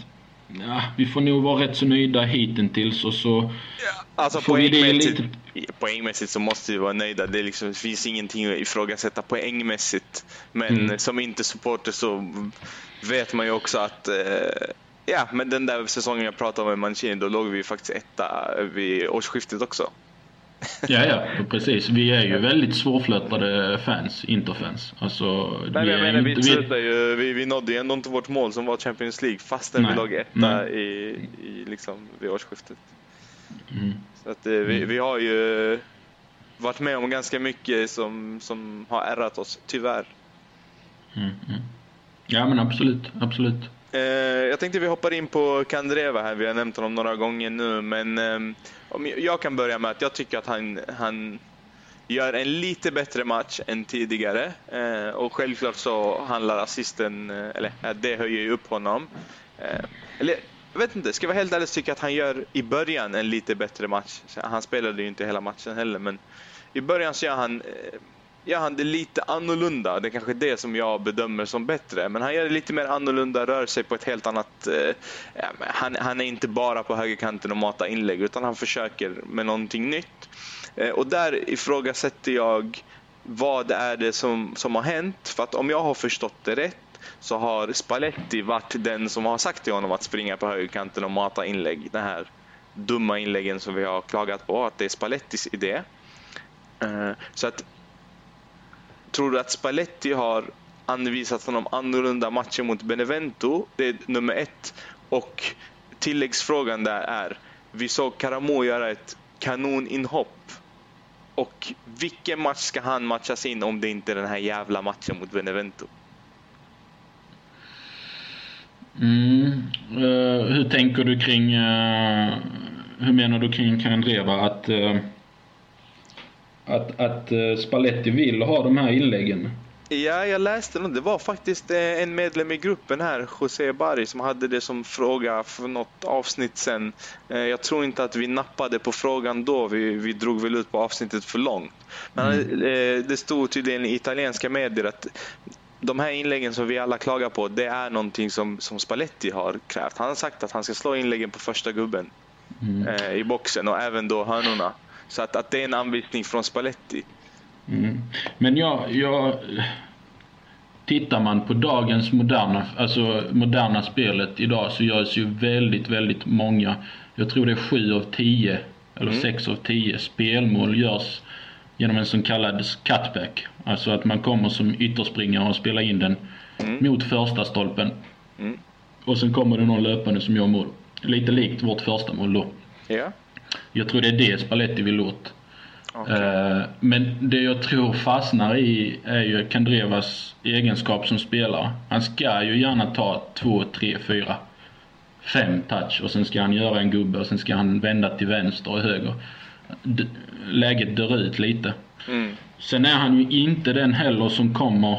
ja, vi får nog vara rätt så nöjda hittills och så Alltså Får vi det lite- poängmässigt så måste vi vara nöjda. Det, liksom, det finns ingenting att ifrågasätta poängmässigt. Men Mm. som inte supporter så vet man ju också att eh, Ja, men den där säsongen jag pratade om med Mancini, då låg vi faktiskt etta vid årsskiftet också. Ja, ja, precis. Vi är ju väldigt svårflörtade fans, Interfans. Alltså, Nej, vi men jag är menar, vi, inte- ju, vi, vi nådde ju ändå inte vårt mål som var Champions League fastän vi Nej. låg etta i, i, liksom, vid årsskiftet. Mm. Så att, eh, vi, vi har ju varit med om ganska mycket som, som har ärrat oss, tyvärr. Mm, mm. Ja, men absolut, absolut. Eh, jag tänkte vi hoppar in på Kandreva här, vi har nämnt honom några gånger nu, men eh, om jag, kan börja med att jag tycker att han, han gör en lite bättre match än tidigare. Eh, och självklart så handlar assisten, eller det höjer ju upp honom. Eller jag vet inte, ska jag vara helt ärlig så tycker jag att han gör i början en lite bättre match. Han spelade ju inte hela matchen heller, men i början så gör han gör han det lite annorlunda. Det är kanske det som jag bedömer som bättre. Men han gör det lite mer annorlunda, rör sig på ett helt annat... Eh, han, han är inte bara på högerkanten och matar inlägg, utan han försöker med någonting nytt. Eh, och där ifrågasätter jag vad är det som, som har hänt. För att om jag har förstått det rätt så har Spalletti varit den som har sagt till honom att springa på högerkanten och mata inlägg. Den här dumma inläggen som vi har klagat på, att det är Spallettis idé. Eh, så att Tror du att Spalletti har anvisat honom annorlunda matcher mot Benevento? Det är nummer ett. Och tilläggsfrågan där är, vi såg Karamo göra ett kanoninhopp. Och vilken match ska han matchas in om det inte är den här jävla matchen mot Benevento? Mm. Uh, hur tänker du kring... Uh, hur menar du kring Kandreva? Att, Uh att, att uh, Spalletti vill ha de här inläggen? Ja, jag läste det. Det var faktiskt eh, en medlem i gruppen här, José Bari, som hade det som fråga för något avsnitt sen. Eh, Jag tror inte att vi nappade på frågan då. Vi, vi drog väl ut på avsnittet för långt. Men eh, det stod tydligen i italienska medier att de här inläggen som vi alla klagar på, det är någonting som, som Spalletti har krävt. Han har sagt att han ska slå inläggen på första gubben Mm. eh, i boxen och även då hörnorna. Så att, att det är en anvisning från Spalletti. Mm. Men jag, jag... Tittar man på dagens moderna, alltså moderna spelet idag så görs ju väldigt, väldigt många, jag tror det är sju av tio, eller Mm. av tio spelmål görs genom en så kallad cutback. Alltså att man kommer som ytterspringare och spelar in den Mm. mot första stolpen. Mm. Och sen kommer det någon löpande som gör mål. Lite likt vårt första mål då. Ja, Jag tror det är det Spalletti vill åt. okej. Eh, Men det jag tror fastnar i är ju Kandrevas egenskap som spelare. Han ska ju gärna ta två, tre, fyra, fem touch och sen ska han göra en gubbe och sen ska han vända till vänster och höger. D- Läget dör ut lite. Mm. Sen är han ju inte den heller som kommer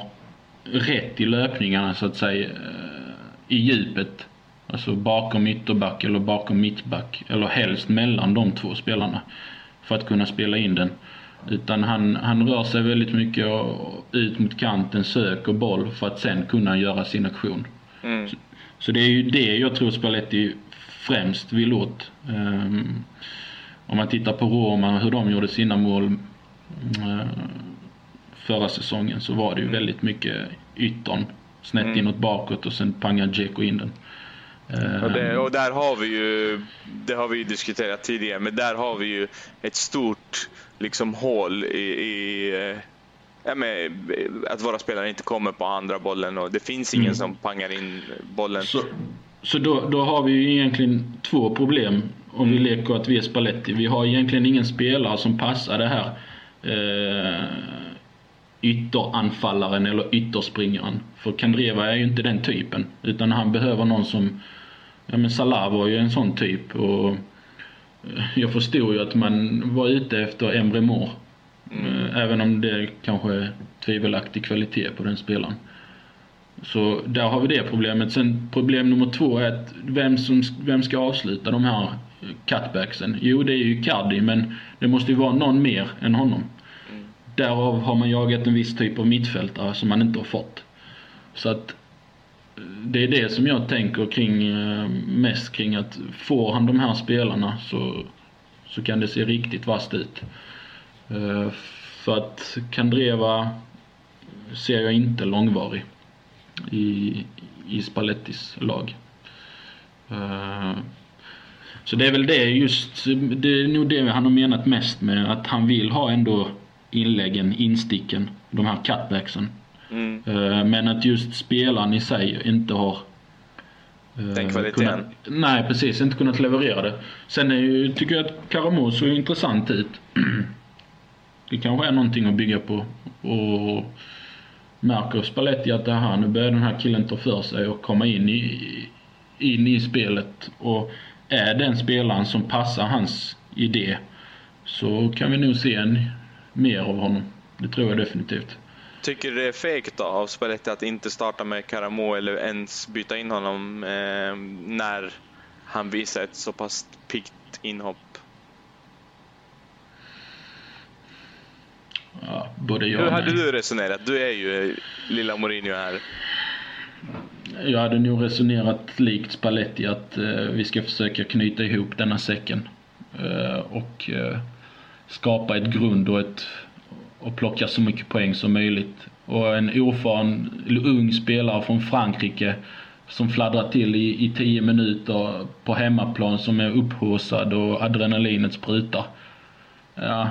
rätt i löpningarna så att säga eh, i djupet. Alltså bakom ytterback eller bakom mittback. Eller helst mellan de två spelarna. För att kunna spela in den. Utan han, han rör sig väldigt mycket ut mot kanten, söker boll för att sen kunna göra sin aktion. Mm. Så det är ju det jag tror Spalletti främst vill åt. Ehm, om man tittar på Roma, hur de gjorde sina mål eh, förra säsongen så var det ju väldigt mycket yttern. Snett Mm. inåt bakåt och sen pangar Dzeko in den. Ehm, Och, det, och där har vi ju, det har vi ju diskuterat tidigare, men där har vi ju ett stort liksom hål i, i, eh, ja, men, att våra spelare inte kommer på andra bollen och det finns ingen mm. som pangar in bollen. Så, så då, då har vi ju egentligen två problem om vi leker att vi är Spalletti. Vi har egentligen ingen spelare som passar det här eh, ytteranfallaren eller ytterspringaren. För Kandreva är ju inte den typen. Utan han behöver någon som... Ja men Salah var ju en sån typ. Och eh, jag förstod ju att man var ute efter Emre Mor. Mm. Även om det kanske är tvivelaktig kvalitet på den spelaren. Så där har vi det problemet. Sen problem nummer två är att vem, som, vem ska avsluta de här cutbacksen? Jo, det är ju Cardi, men det måste ju vara någon mer än honom. Därav har man jagat en viss typ av mittfältare som man inte har fått. Så att eh, det är det som jag tänker kring eh, mest kring att får han de här spelarna så, så kan det se riktigt vasst ut. Eh, för att Kandreva ser jag inte långvarig i, i Spallettis lag. Så det är väl det just, det är nog det han har menat mest med att han vill ha ändå inläggen, insticken, de här cutbacksen. Mm. Uh, men att just spelaren i sig inte har uh, Den kvaliteten? Kunnat, nej precis, inte kunnat leverera det. Sen är ju, tycker jag att Karamo såg intressant ut. <clears throat> det kanske är någonting att bygga på. Och märker Spalletti att det här, nu börjar den här killen ta för sig och komma in i, in i spelet. Och är den spelaren som passar hans idé så kan vi nog se en, mer av honom. Det tror jag definitivt. Tycker du det är fegt av Spalletti att inte starta med Karamo eller ens byta in honom eh, när han visar ett så pass piggt inhopp? Ja, både jag Hur hade du resonerat? Du är ju lilla Mourinho här. Jag hade nog resonerat likt Spalletti att eh, vi ska försöka knyta ihop denna säcken. Eh, och eh, skapa ett grund och, ett, och plocka så mycket poäng som möjligt. Och en erfaren, ung spelare från Frankrike som fladdrar till i, i tio minuter på hemmaplan som är upphaussad och adrenalinet sprutar. Ja,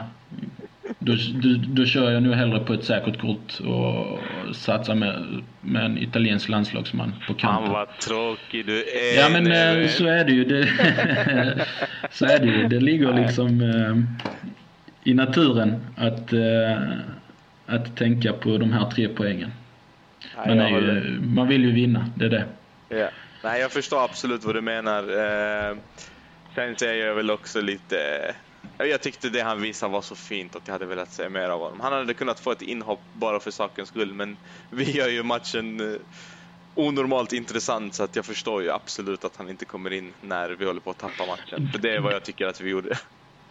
då, då, då, kör jag nu hellre på ett säkert kort och satsar med, med en italiensk landslagsman på kanten. Han var tråkig du är. Ja men eh, så är det ju. Det, <laughs> så är det ju. Det ligger liksom eh, i naturen att, eh, att tänka på de här tre poängen. Nej, man, ju, man vill ju vinna, det är det. Ja. Nej, jag förstår absolut vad du menar. Eh, sen säger jag väl också lite jag tyckte det han visade var så fint och jag hade velat se mer av honom. Han hade kunnat få ett inhopp bara för sakens skull, men <laughs> vi gör ju matchen eh, onormalt intressant så att jag förstår ju absolut att han inte kommer in när vi håller på att tappa matchen. För det är vad jag tycker att vi gjorde.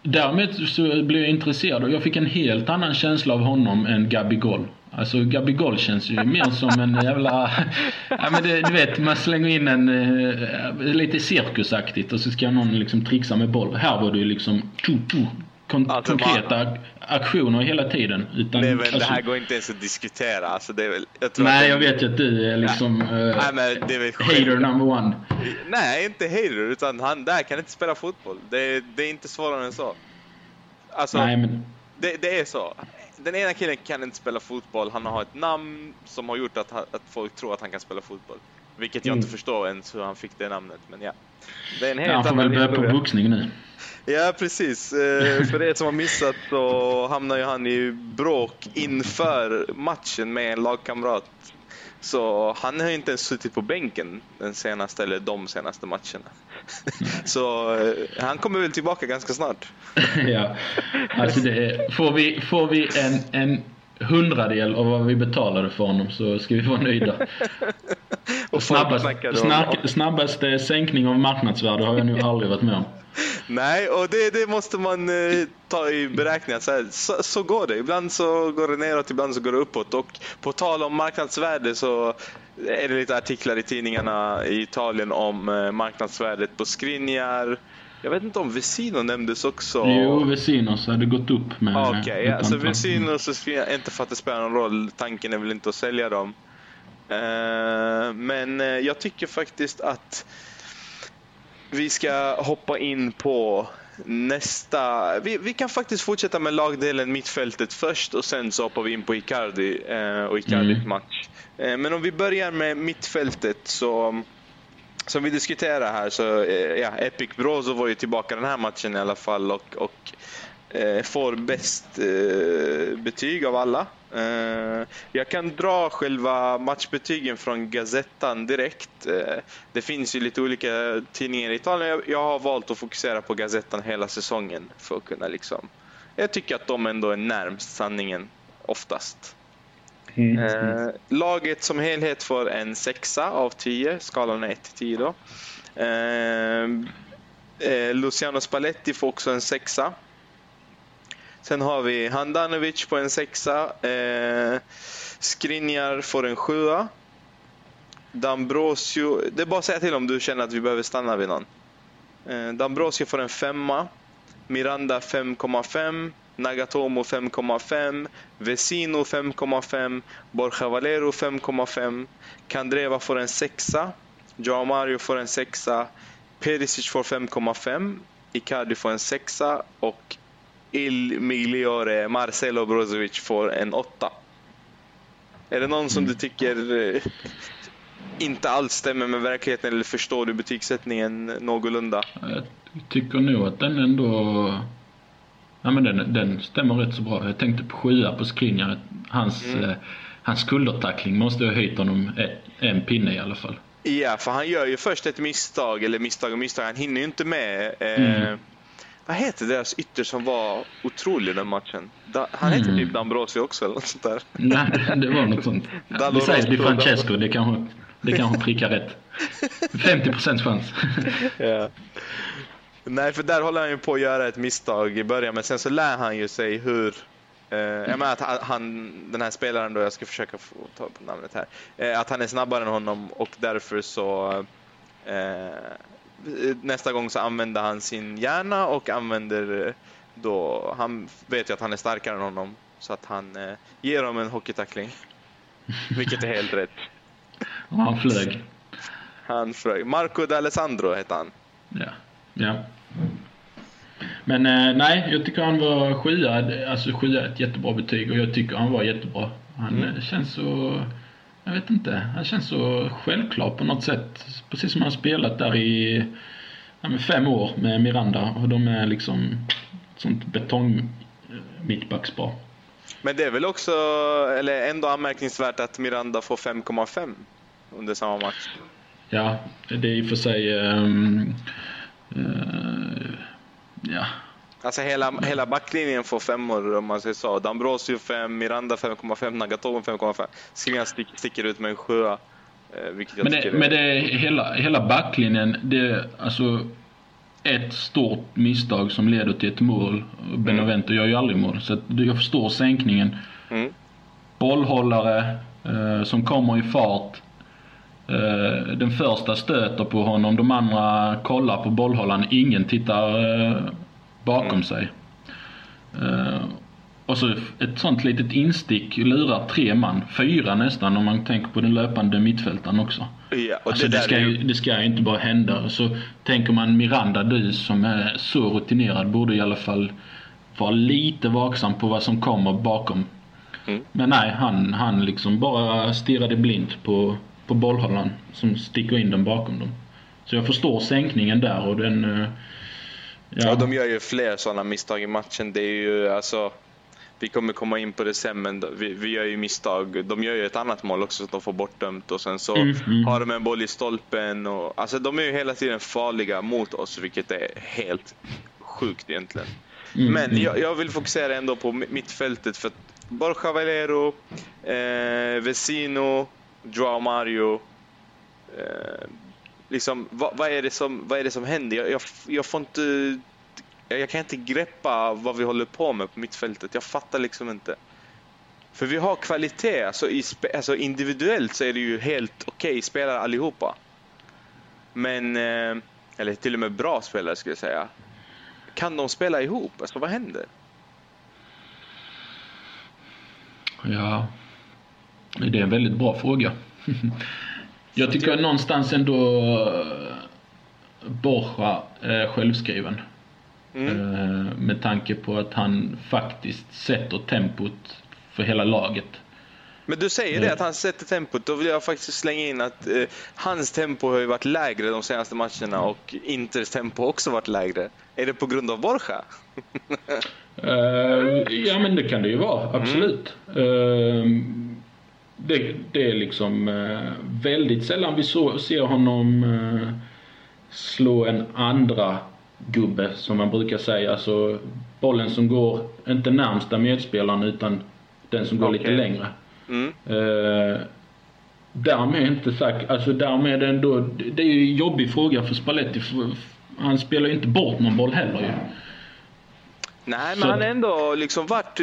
Därmed så blev jag intresserad och jag fick en helt annan känsla av honom än Gabigol. Alltså Gabigol känns ju mer som en jävla... <laughs> Ja men det, du vet, man slänger in en... Uh, lite cirkusaktigt och så ska någon liksom trixa med boll. Här var det ju liksom... Tu, tu, kon alltså, konkreta man... aktioner hela tiden. Utan, det, väl, alltså, det här går inte ens att diskutera. Alltså, det är väl, jag nej, jag vet ju att du är liksom... Uh, nej, det är väl hater number one. Nej, inte hater, utan han där kan inte spela fotboll. Det, det är inte svårare än så. Alltså, nej, men... det, det är så den ena killen kan inte spela fotboll. Han har ett namn som har gjort att, att folk tror att han kan spela fotboll. Vilket jag mm. inte förstår ens hur han fick det namnet. Men ja. Det är en helt ja, han får väl börja på boxning nu. Ja, precis. Eh, för er som har missat så hamnar ju han i bråk inför matchen med en lagkamrat så han har inte ens suttit på bänken den senaste, eller de senaste matcherna. <laughs> Så eh, han kommer väl tillbaka ganska snart. <laughs> ja, alltså det, får vi, får vi en, en hundradel av vad vi betalade för honom så ska vi vara nöjda. <laughs> Och snabbast, snack, snabbaste sänkning av marknadsvärde har jag nu aldrig varit med om. <laughs> Nej, och det, det måste man eh, ta i beräkning. Så, så, så, går det. Ibland så går det neråt, ibland så går det uppåt. Och på tal om marknadsvärde så är det lite artiklar i tidningarna i Italien om eh, marknadsvärdet på Skriniar. Jag vet inte om Vesino nämndes också. Jo, Vesinos hade gått upp med... Okej, okay, ja, så Vesinos Skriniar, inte för att det spelar någon roll. Tanken är väl inte att sälja dem. Uh, men jag tycker faktiskt att vi ska hoppa in på nästa... Vi, vi kan faktiskt fortsätta med lagdelen mittfältet först och sen så hoppar vi in på Icardi eh, och Icardis mm. match. Eh, men om vi börjar med mittfältet så som vi diskuterar här så, eh, ja, Epic Brozo var ju tillbaka den här matchen i alla fall och, och eh, får bäst eh, betyg av alla. Eh, jag kan dra själva matchbetygen från Gazettan direkt. Eh, det finns ju lite olika tidningar i Italien. Jag, jag har valt att fokusera på Gazettan hela säsongen för att kunna liksom... Jag tycker att de ändå är närmst sanningen oftast. Mm. Eh, laget som helhet får en sexa av tio, skalan är 1 till 10 då. Eh, eh, Luciano Spalletti får också en sexa. Sen har vi Handanovic på en sexa. Eh, Skriniar får en sjua. Dambrosio, det är bara att säga till om du känner att vi behöver stanna vid någon. Eh, Dambrosio får en femma. Miranda 5,5. Nagatomo 5,5, Vesino 5,5, Borja Valero 5,5, Kandreva får en sexa, Joao Mario får en sexa, Perisic får 5,5, Icardi får en sexa och Il Migliore Marcelo Brozovic får en åtta. Är det någon som du tycker eh, inte alls stämmer med verkligheten eller förstår du betygssättningen någorlunda? Jag tycker nog att den ändå Ja men den, den stämmer rätt så bra. Jag tänkte på sjua på Skriniar. Hans, mm. eh, hans skuldertackling måste ha höjt honom ett, en pinne i alla fall. Ja, för han gör ju först ett misstag, eller misstag och misstag. Han hinner ju inte med. Eh, mm. Vad heter deras ytter som var otrolig den matchen? Da, han heter mm. typ D'Ambrosio också eller något sånt där. <laughs> Nej, det var något sånt. Vi säger Di Francesco, det kanske, det kanske prickar rätt. <laughs> 50% chans. ja. <laughs> Nej, för där håller han ju på att göra ett misstag i början, men sen så lär han ju sig hur eh, jag menar att han, den här spelaren då, jag ska försöka få ta på namnet här, eh, att han är snabbare än honom och därför så eh, nästa gång så använder han sin hjärna och använder då, han vet ju att han är starkare än honom så att han ger honom en hockeytackling. Vilket är helt rätt. Han flög. Han flög. Marco D'Alessandro hette han. Ja. Ja. Men eh, nej, jag tycker han var sjua. Alltså sjua är ett jättebra betyg och jag tycker han var jättebra. Han mm. Eh, känns så... Jag vet inte. Han känns så självklar på något sätt. Precis som han har spelat där i ja, fem år med Miranda och de är liksom sånt betong mittbackspar. Men det är väl också, eller ändå anmärkningsvärt att Miranda får 5,5 under samma match? Ja, det är i och för sig um, Uh, ja. Alltså hela, hela backlinjen får femmor om man säger så. Dambrosio 5, Miranda 5,5, Nagatomo 5,5. Skriniar stick, sticker ut med en sjua. Eh, men det, är... men det är hela, hela backlinjen, det är alltså ett stort misstag som leder till ett mål. Benevento mm. gör ju aldrig mål. Så jag förstår sänkningen. Mm. Bollhållare eh, som kommer i fart. Eh, den första stöter på honom, de andra kollar på bollhållaren, ingen tittar eh, bakom mm. sig. Eh, och så ett sånt litet instick lurar tre man, fyra nästan om man tänker på den löpande mittfältaren också. Ja, och alltså det, det, ska ju, det ska ju inte bara hända. Så tänker man Miranda, du som är så rutinerad, borde i alla fall vara lite vaksam på vad som kommer bakom. Mm. Men nej, han, han liksom bara stirrade blint på på bollhållaren som sticker in den bakom dem. Så jag förstår sänkningen där och den... Eh, ja. ja, de gör ju fler sådana misstag i matchen. Det är ju alltså... Vi kommer komma in på det sen, men vi, vi gör ju misstag. De gör ju ett annat mål också, så de får bortdömt och sen så mm, mm. har de en boll i stolpen. Och, alltså de är ju hela tiden farliga mot oss, vilket är helt sjukt egentligen. Mm, men mm. jag, jag, vill fokusera ändå på mittfältet för att Borja Valero, eh, Vesino, Joao Mario. Eh, liksom, vad, vad, är det som, vad är det som händer? Jag, jag, jag får inte... Jag, kan inte greppa vad vi håller på med på mittfältet. Jag fattar liksom inte. För vi har kvalitet. Alltså, i, alltså individuellt så är det ju helt okej okay, spelare allihopa. Men... Eh, eller till och med bra spelare skulle jag säga. Kan de spela ihop? Alltså vad händer? Ja, det är en väldigt bra fråga. <laughs> Jag tycker någonstans ändå eh, Borja är självskriven. Mm. Med tanke på att han faktiskt sätter tempot för hela laget. Men du säger det, att han sätter tempot. Då vill jag faktiskt slänga in att eh, hans tempo har ju varit lägre de senaste matcherna och Inters tempo har också varit lägre. Är det på grund av Borja? uh, ja, men det kan det ju vara. Absolut. Mm. Uh, det, det, är liksom uh, väldigt sällan vi så, ser honom slå en andra gubbe, som man brukar säga. Alltså bollen som går, inte närmsta medspelaren, utan den som går okay. lite längre. Mm. Uh, därmed inte sagt, alltså därmed ändå, det är ju en jobbig fråga för Spalletti. För han spelar ju inte bort någon boll heller ju. Nej, men han har ändå liksom varit,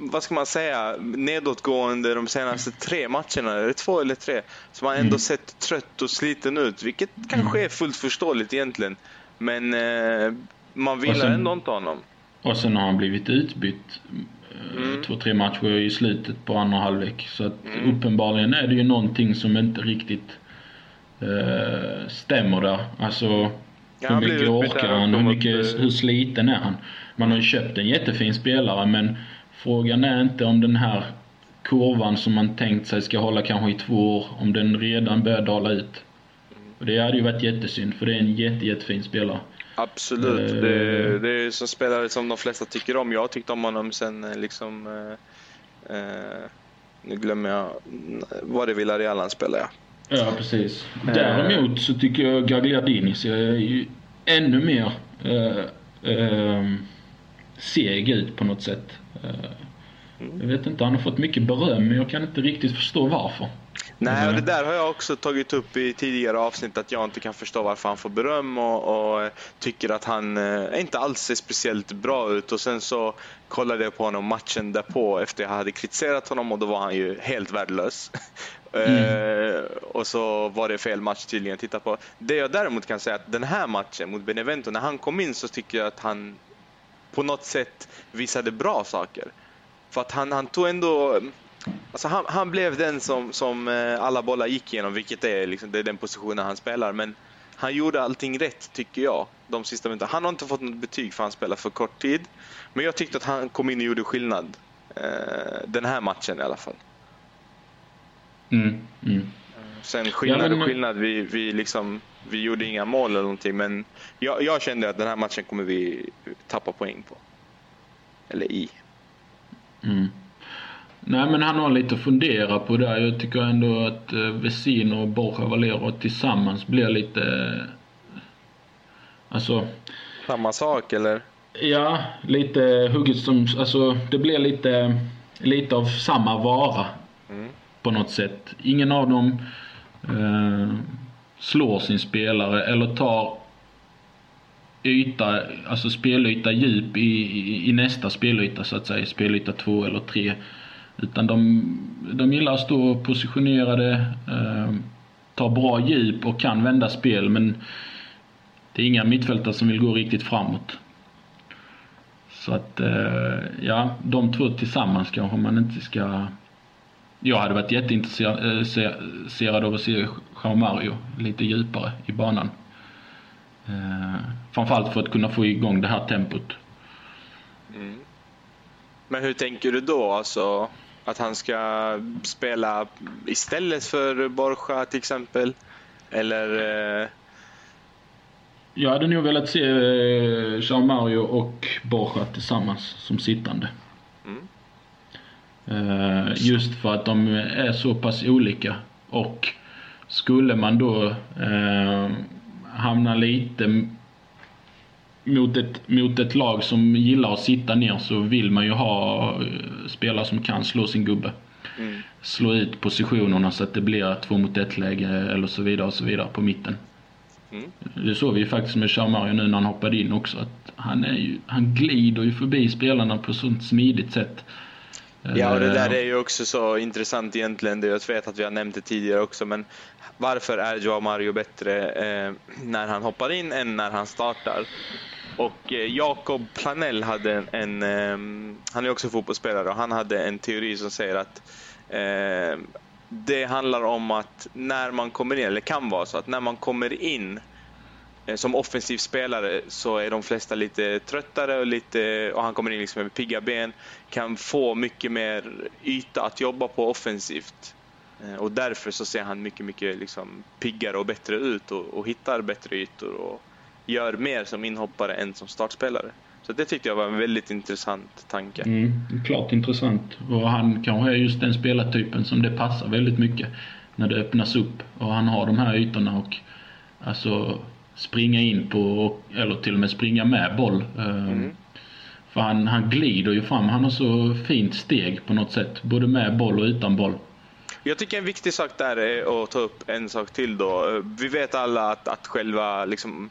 vad ska man säga, nedåtgående de senaste tre matcherna, eller två eller tre. Så man ändå mm. sett trött och sliten ut, vilket kanske mm. är fullt förståeligt egentligen. Men eh, man vill ändå inte honom. Och sen har han blivit utbytt mm. två, tre matcher i slutet på andra halvlek. Så att mm. uppenbarligen är det ju någonting som inte riktigt eh, stämmer där. Alltså ja, hur mycket orkar han? Hur, mycket, hur sliten är han? Man har ju köpt en jättefin spelare men frågan är inte om den här kurvan som man tänkt sig ska hålla kanske i två år, om den redan börjar dala ut. Och det hade ju varit jättesynd för det är en jätte, jättefin spelare. Absolut. Uh, det, det är en spelare som de flesta tycker om. Jag har tyckt om honom sen eh, liksom... Uh, uh, nu glömmer jag vad det Villarreal han spelar ja. Ja, precis. Däremot så tycker jag Gagliardini ser ju ännu mer seg ut på något sätt. Jag vet inte, han har fått mycket beröm men jag kan inte riktigt förstå varför. Nej, och det där har jag också tagit upp i tidigare avsnitt att jag inte kan förstå varför han får beröm och, och tycker att han eh, inte alls ser speciellt bra ut. Och sen så kollade jag på honom matchen därpå efter jag hade kritiserat honom och då var han ju helt värdelös. <laughs> Mm. Uh, och så var det fel match tydligen att titta på. Det jag däremot kan säga att den här matchen mot Benevento, när han kom in så tycker jag att han på något sätt visade bra saker. För att han, han tog ändå Alltså han, han, blev den som, som eh, alla bollar gick igenom, vilket är, liksom, det är den positionen han spelar. Men han gjorde allting rätt, tycker jag, de sista minuterna. Han har inte fått något betyg för han spelar för kort tid. Men jag tyckte att han kom in och gjorde skillnad. Eh, den här matchen i alla fall. Mm, mm. Sen skillnad ja, men... och skillnad, vi, vi, liksom, vi gjorde inga mål eller någonting. Men jag, jag kände att den här matchen kommer vi tappa poäng på. Eller i. Mm. Nej men han har lite att fundera på där. Jag tycker ändå att eh, Vesino och Borja Valero tillsammans blir lite... Eh, alltså... Samma sak eller? Ja, lite hugget som... Alltså det blir lite, lite av samma vara. Mm. På något sätt. Ingen av dem eh, slår sin spelare eller tar yta, alltså spelyta djup i, i, i nästa spelyta så att säga. Spelyta två eller tre. Utan de, de gillar att stå positionerade, eh, tar bra djup och kan vända spel men det är inga mittfältare som vill gå riktigt framåt. Så att, eh, ja, de två tillsammans kanske man inte ska... Jag hade varit jätteintresserad eh, av att se Jean Mario lite djupare i banan. Eh, framförallt för att kunna få igång det här tempot. Mm. Men hur tänker du då? Alltså, att han ska spela istället för Borja till exempel? Eller? Eh... Jag hade nog velat se Jean Mario och Borja tillsammans som sittande. Eh, just för att de är så pass olika. Och skulle man då eh, hamna lite mot ett, mot ett lag som gillar att sitta ner så vill man ju ha eh, spelare som kan slå sin gubbe. Mm. Slå ut positionerna så att det blir två mot ett läge eller så vidare och så vidare på mitten. Mm. Det såg vi ju faktiskt med Charmario nu när han hoppade in också. Att han, är ju, han glider ju förbi spelarna på sånt smidigt sätt. Ja, och det där är ju också så intressant egentligen. Jag vet att vi har nämnt det tidigare också, men varför är Joao Mario bättre eh, när han hoppar in än när han startar? Och eh, Jakob Planell hade en, en eh, han är också fotbollsspelare, och han hade en teori som säger att det handlar om att när man kommer in, eller kan vara så att när man kommer in Eh, som offensiv spelare så är de flesta lite tröttare och, lite, och han kommer in liksom med pigga ben. Kan få mycket mer yta att jobba på offensivt. Eh, och därför så ser han mycket, mycket liksom piggare och bättre ut och, och hittar bättre ytor och gör mer som inhoppare än som startspelare. Så det tyckte jag var en väldigt intressant tanke. Mm, klart intressant. Och han kanske är just den spelartypen som det passar väldigt mycket när det öppnas upp och han har de här ytorna och alltså springa in på, eller till och med springa med boll. Ehm, mm. För han, han glider ju fram. Han har så fint steg på något sätt. Både med boll och utan boll. Jag tycker en viktig sak där är att ta upp en sak till då. Vi vet alla att, att själva liksom,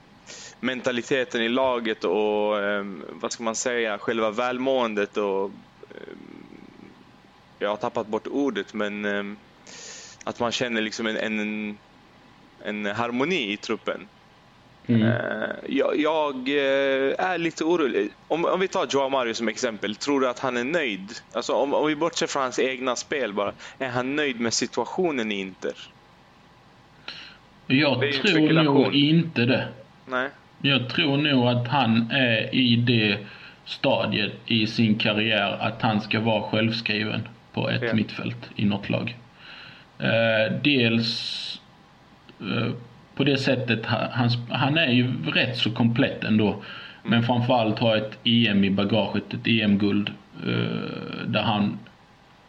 mentaliteten i laget och ehm, vad ska man säga, själva välmåendet och ehm, jag har tappat bort ordet men att man känner liksom en, en, en harmoni i truppen. Mm. Eh, jag, jag, eh, är lite orolig. Om, om, vi tar Joao Mario som exempel, tror du att han är nöjd? Alltså om, om vi bortser från hans egna spel bara, är han nöjd med situationen i Inter? Jag tror nog inte det. Nej. Jag tror nog att han är i det stadiet i sin karriär att han ska vara självskriven på ett ja. mittfält i något lag. Eh, dels eh, på det sättet, han, han är ju rätt så komplett ändå. Men framförallt har ett EM i bagaget, ett EM-guld. Eh, där han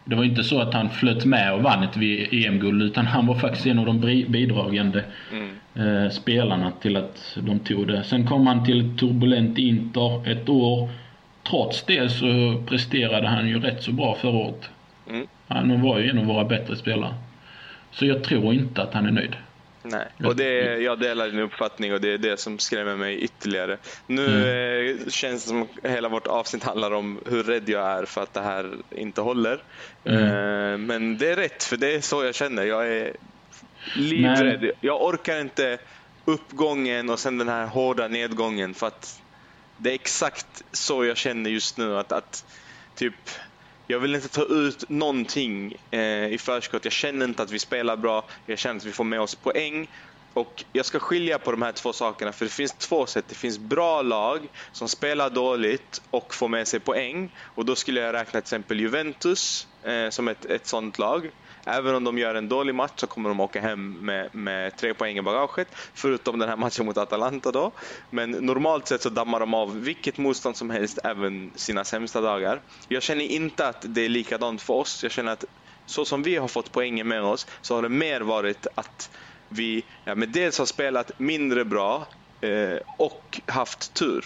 det var inte så att han flöt med och vann ett EM-guld utan han var faktiskt en av de bidragande mm. eh, spelarna till att de tog det. Sen kom han till ett turbulent Inter ett år. Trots det så presterade han ju rätt så bra förra året. Mm. Han var ju en av våra bättre spelare. Så jag tror inte att han är nöjd. Nej, och det, jag delar din uppfattning och det är det som skrämmer mig ytterligare. Nu mm. känns det som att hela vårt avsnitt handlar om hur rädd jag är för att det här inte håller. Mm. Eh, men det är rätt, för det är så jag känner. Jag är livrädd. Men... Jag orkar inte uppgången och sen den här hårda nedgången för att det är exakt så jag känner just nu. Att, att typ jag vill inte ta ut någonting eh, i förskott. Jag känner inte att vi spelar bra. Jag känner att vi får med oss poäng. Och Jag ska skilja på de här två sakerna för det finns två sätt. Det finns bra lag som spelar dåligt och får med sig poäng. Och Då skulle jag räkna till exempel Juventus eh, som ett, ett sånt lag. Även om de gör en dålig match så kommer de åka hem med, med tre poäng i bagaget. Förutom den här matchen mot Atalanta då. Men normalt sett så dammar de av vilket motstånd som helst, även sina sämsta dagar. Jag känner inte att det är likadant för oss. Jag känner att så som vi har fått poängen med oss så har det mer varit att vi ja, men dels har spelat mindre bra eh, och haft tur.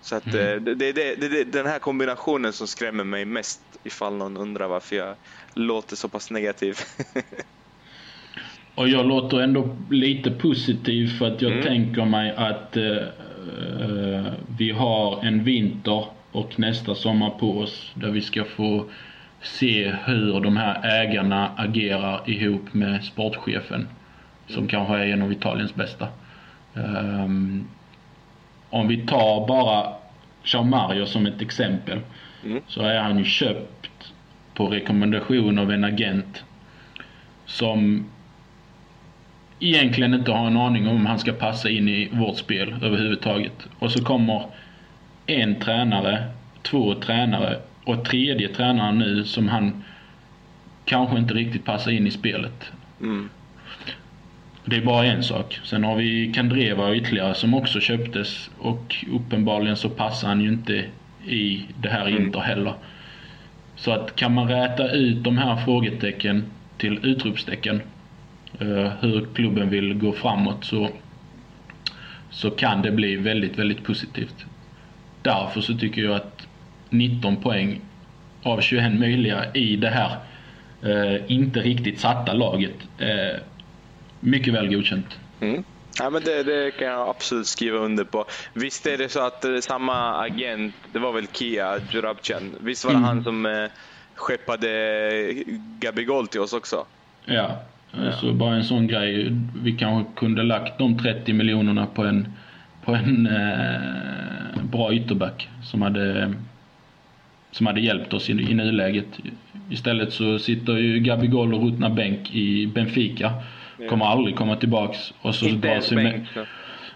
Så att, mm. Eh, det, det, det, det är den här kombinationen som skrämmer mig mest ifall någon undrar varför jag låter så pass negativ. Och jag låter ändå lite positiv för att jag mm. tänker mig att uh, vi har en vinter och nästa sommar på oss där vi ska få se hur de här ägarna agerar ihop med sportchefen som mm. kanske är en av Italiens bästa. Um, om vi tar bara Jean Mario som ett exempel mm. så är han ju köpt på rekommendation av en agent som egentligen inte har en aning om han ska passa in i vårt spel överhuvudtaget. Och så kommer en tränare, två tränare och tredje tränaren nu som han kanske inte riktigt passar in i spelet. Mm. Det är bara en sak. Sen har vi Kandreva ytterligare som också köptes och uppenbarligen så passar han ju inte i det här mm. Inter heller. Så att kan man räta ut de här frågetecken till utropstecken eh, hur klubben vill gå framåt så, så kan det bli väldigt, väldigt positivt. Därför så tycker jag att 19 poäng av 21 möjliga i det här eh, inte riktigt satta laget är mycket väl godkänt. Mm. Ja, men det, det, kan jag absolut skriva under på. Visst är det så att eh, samma agent, det var väl Kia Jurabcan, visst var det mm. han som eh, skeppade Gabigol till oss också? Ja, ja. så bara en sån grej. Vi kanske kunde lagt de 30 miljonerna på en, på en eh, bra ytterback som hade, som hade hjälpt oss i, i nuläget. Istället så sitter ju Gabigol och ruttnar bänk i Benfica Kommer aldrig komma tillbaks. Och så Inte ens vi med, bänk.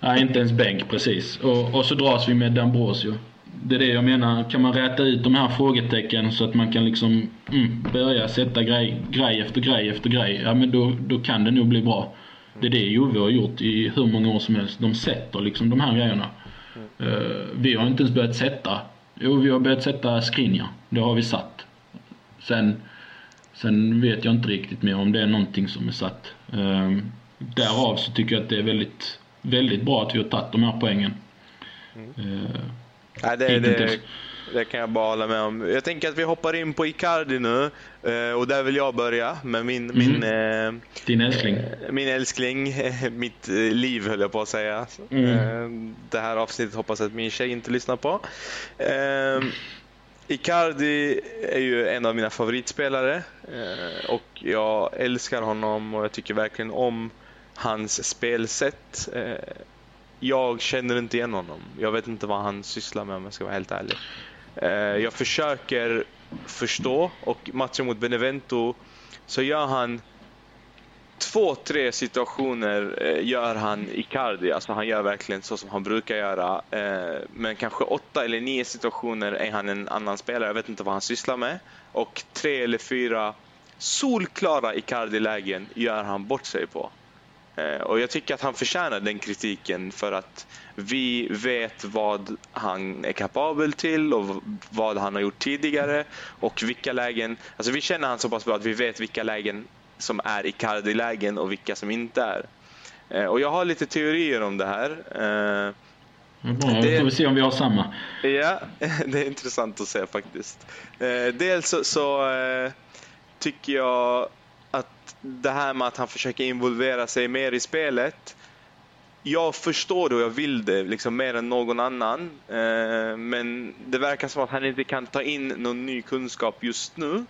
Nej, inte ens bänk precis. Och, och så dras vi med D'Ambrosio. Det är det jag menar. Kan man räta ut de här frågetecken så att man kan liksom mm, börja sätta grej, grej efter grej efter grej. Ja men då, då kan det nog bli bra. Det är det Juve har gjort i hur många år som helst. De sätter liksom de här grejerna. Eh, vi har inte ens börjat sätta. Jo, vi har börjat sätta Skriniar. Det har vi satt. Sen, sen vet jag inte riktigt mer om det är någonting som är satt. Uh, därav så tycker jag att det är väldigt, väldigt bra att vi har tagit de här poängen. Uh, Nej, det, det, det kan jag bara hålla med om. Jag tänker att vi hoppar in på Icardi nu. eh, Och där vill jag börja med min, Mm. min, eh, din älskling. eh, min älskling. <laughs> Mitt eh, liv höll jag på att säga. Mm. Det här avsnittet hoppas jag att min tjej inte lyssnar på. Icardi är ju en av mina favoritspelare eh, och jag älskar honom och jag tycker verkligen om hans spelsätt. Eh, jag känner inte igen honom. Jag vet inte vad han sysslar med om jag ska vara helt ärlig. Eh, jag försöker förstå och matchen mot Benevento så gör han två, tre situationer eh, gör han Icardi. Alltså han gör verkligen så som han brukar göra. Eh, men kanske åtta eller nio situationer är han en annan spelare. Jag vet inte vad han sysslar med. Och tre eller fyra solklara Icardi-lägen gör han bort sig på. Eh, och jag tycker att han förtjänar den kritiken för att vi vet vad han är kapabel till och vad han har gjort tidigare och vilka lägen, alltså vi känner han så pass bra att vi vet vilka lägen som är Icardi-lägen och vilka som inte är. Eh, Och jag har lite teorier om det här. Bra, Det- får vi se om vi har samma. Ja, <laughs> det är intressant att se faktiskt. Eh, dels så, så tycker jag att det här med att han försöker involvera sig mer i spelet. Jag förstår det och jag vill det liksom mer än någon annan. Men det verkar som att han inte kan ta in någon ny kunskap just nu.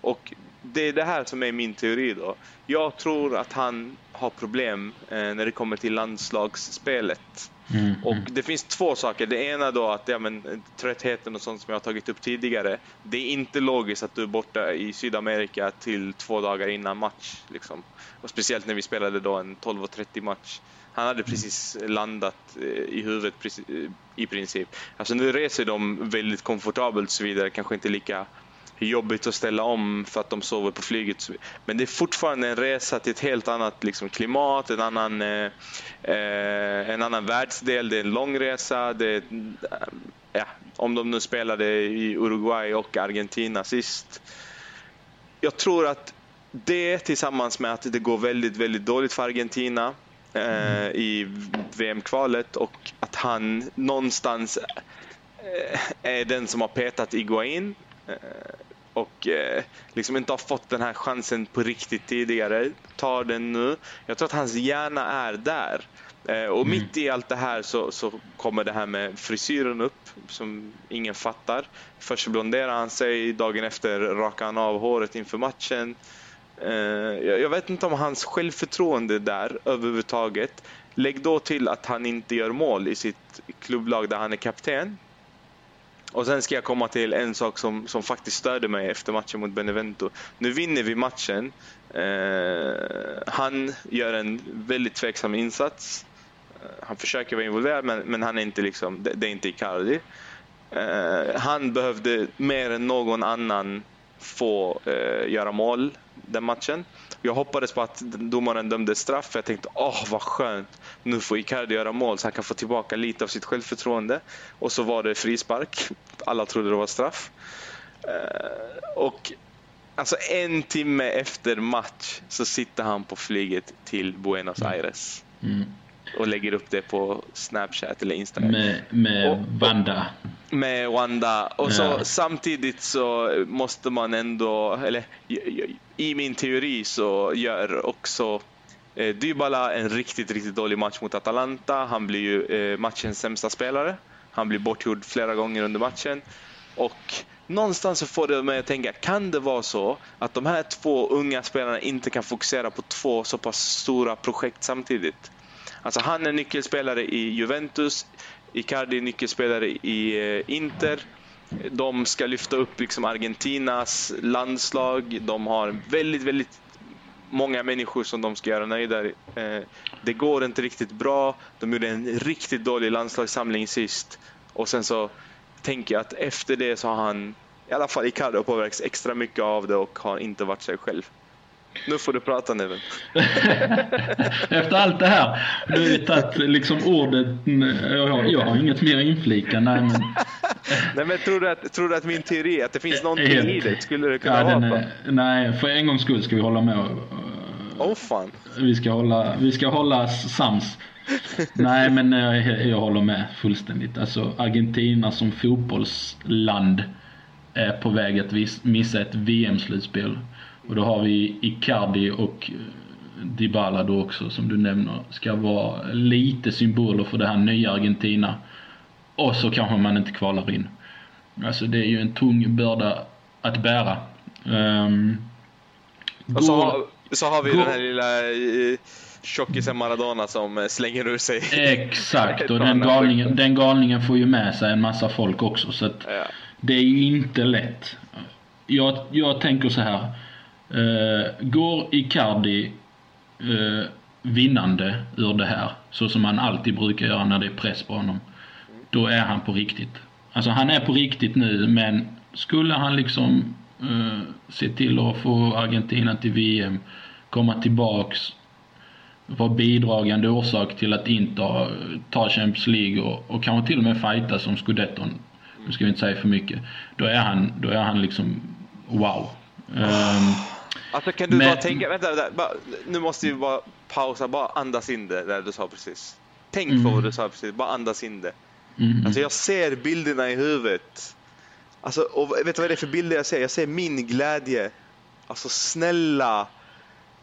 Och det är det här som är min teori då. Jag tror att han har problem eh, när det kommer till landslagsspelet. Mm, Och mm. det finns två saker. Det ena då att ja, men, tröttheten och sånt som jag har tagit upp tidigare. Det är inte logiskt att du är borta i Sydamerika till två dagar innan match. Liksom. Och speciellt när vi spelade då en 12.30 match. Han hade precis landat eh, i huvudet eh, i princip. Alltså nu reser de väldigt komfortabelt och så vidare. Kanske inte lika hur jobbigt att ställa om för att de sover på flyget. Men det är fortfarande en resa till ett helt annat liksom, klimat, en annan, eh, eh en annan världsdel. Det är en lång resa. Det är, eh, ja, om de nu spelade i Uruguay och Argentina sist. Jag tror att det tillsammans med att det går väldigt, väldigt dåligt för Argentina eh, i VM-kvalet och att han någonstans eh, är den som har petat Iguain och eh, liksom inte har fått den här chansen på riktigt tidigare. Tar den nu. Jag tror att hans hjärna är där. Eh, och Mm. mitt i allt det här så, så kommer det här med frisyren upp som ingen fattar. Först blonderar han sig, dagen efter rakar han av håret inför matchen. Eh, jag, vet inte om hans självförtroende är där överhuvudtaget. Lägg då till att han inte gör mål i sitt klubblag där han är kapten. Och sen ska jag komma till en sak som, som faktiskt störde mig efter matchen mot Benevento. Nu vinner vi matchen. Eh, han gör en väldigt tveksam insats. Eh, han försöker vara involverad men, men han är inte liksom, det, det är inte Icardi. Eh, han behövde mer än någon annan få eh, göra mål den matchen. Jag hoppades på att domaren dömde straff. Jag tänkte åh vad skönt. Nu får Icardi göra mål så han kan få tillbaka lite av sitt självförtroende. Och så var det frispark. Alla trodde det var straff. Eh, och alltså en timme efter match så sitter han på flyget till Buenos Aires. Mm. Och lägger upp det på Snapchat eller Instagram. Med, med Och- Vanda. Med Wanda. Och så Ja. samtidigt så måste man ändå, eller i min teori så gör också eh, Dybala en riktigt, riktigt dålig match mot Atalanta. Han blir ju eh, matchens sämsta spelare. Han blir bortgjord flera gånger under matchen. Och någonstans så får det mig att tänka, kan det vara så att de här två unga spelarna inte kan fokusera på två så pass stora projekt samtidigt? Alltså han är nyckelspelare i Juventus, Icardi är nyckelspelare i eh, Inter. De ska lyfta upp liksom Argentinas landslag. De har väldigt, väldigt många människor som de ska göra nöjda. Eh, det går inte riktigt bra. De gjorde en riktigt dålig landslagssamling sist. Och sen så tänker jag att efter det så har han, i alla fall Icardo, påverkats extra mycket av det och har inte varit sig själv. Nu får du prata Neven. <laughs> Efter allt det här. Du har ju tagit liksom ordet. Jag har, jag har inget mer inflika. Nej, men... <laughs> nej men tror du, att, tror du att min teori, att det finns någonting Helt... i det? Skulle det kunna ja, vara? Är, nej, för en gångs skull ska vi hålla med. Åh oh, fan. Vi ska hålla, vi ska hålla sams. nej <laughs> men jag, jag håller med fullständigt. Alltså Argentina som fotbollsland är på väg att missa ett VM-slutspel. Och då har vi Icardi och eh, Dybala då också som du nämner ska vara lite symboler för det här nya Argentina. Och så kanske man inte kvalar in. Alltså det är ju en tung börda att bära. Um, och så har, så har vi den här lilla eh, tjockisen Maradona som eh, slänger ur sig. Exakt, <laughs> och den galningen, den galningen får ju med sig en massa folk också. Så att ja. det är ju inte lätt. Jag, jag tänker så här. Uh, går Icardi uh, vinnande ur det här, så som han alltid brukar göra när det är press på honom, då är han på riktigt. Alltså han är på riktigt nu, men skulle han liksom uh, se till att få Argentina till VM, komma tillbaks, vara bidragande orsak till att inte ta Champions League och, och kanske till och med fighta som scudetton, nu ska vi inte säga för mycket, då är han, då är han liksom wow. Um, Alltså kan du men... bara tänka, vänta, vänta bara, nu måste vi bara pausa, bara andas in det där du sa precis. Tänk mm. på vad du sa precis, bara andas in det. Mm. Alltså jag ser bilderna i huvudet. Alltså, och vet du vad det är för bilder jag ser? Jag ser min glädje. Alltså snälla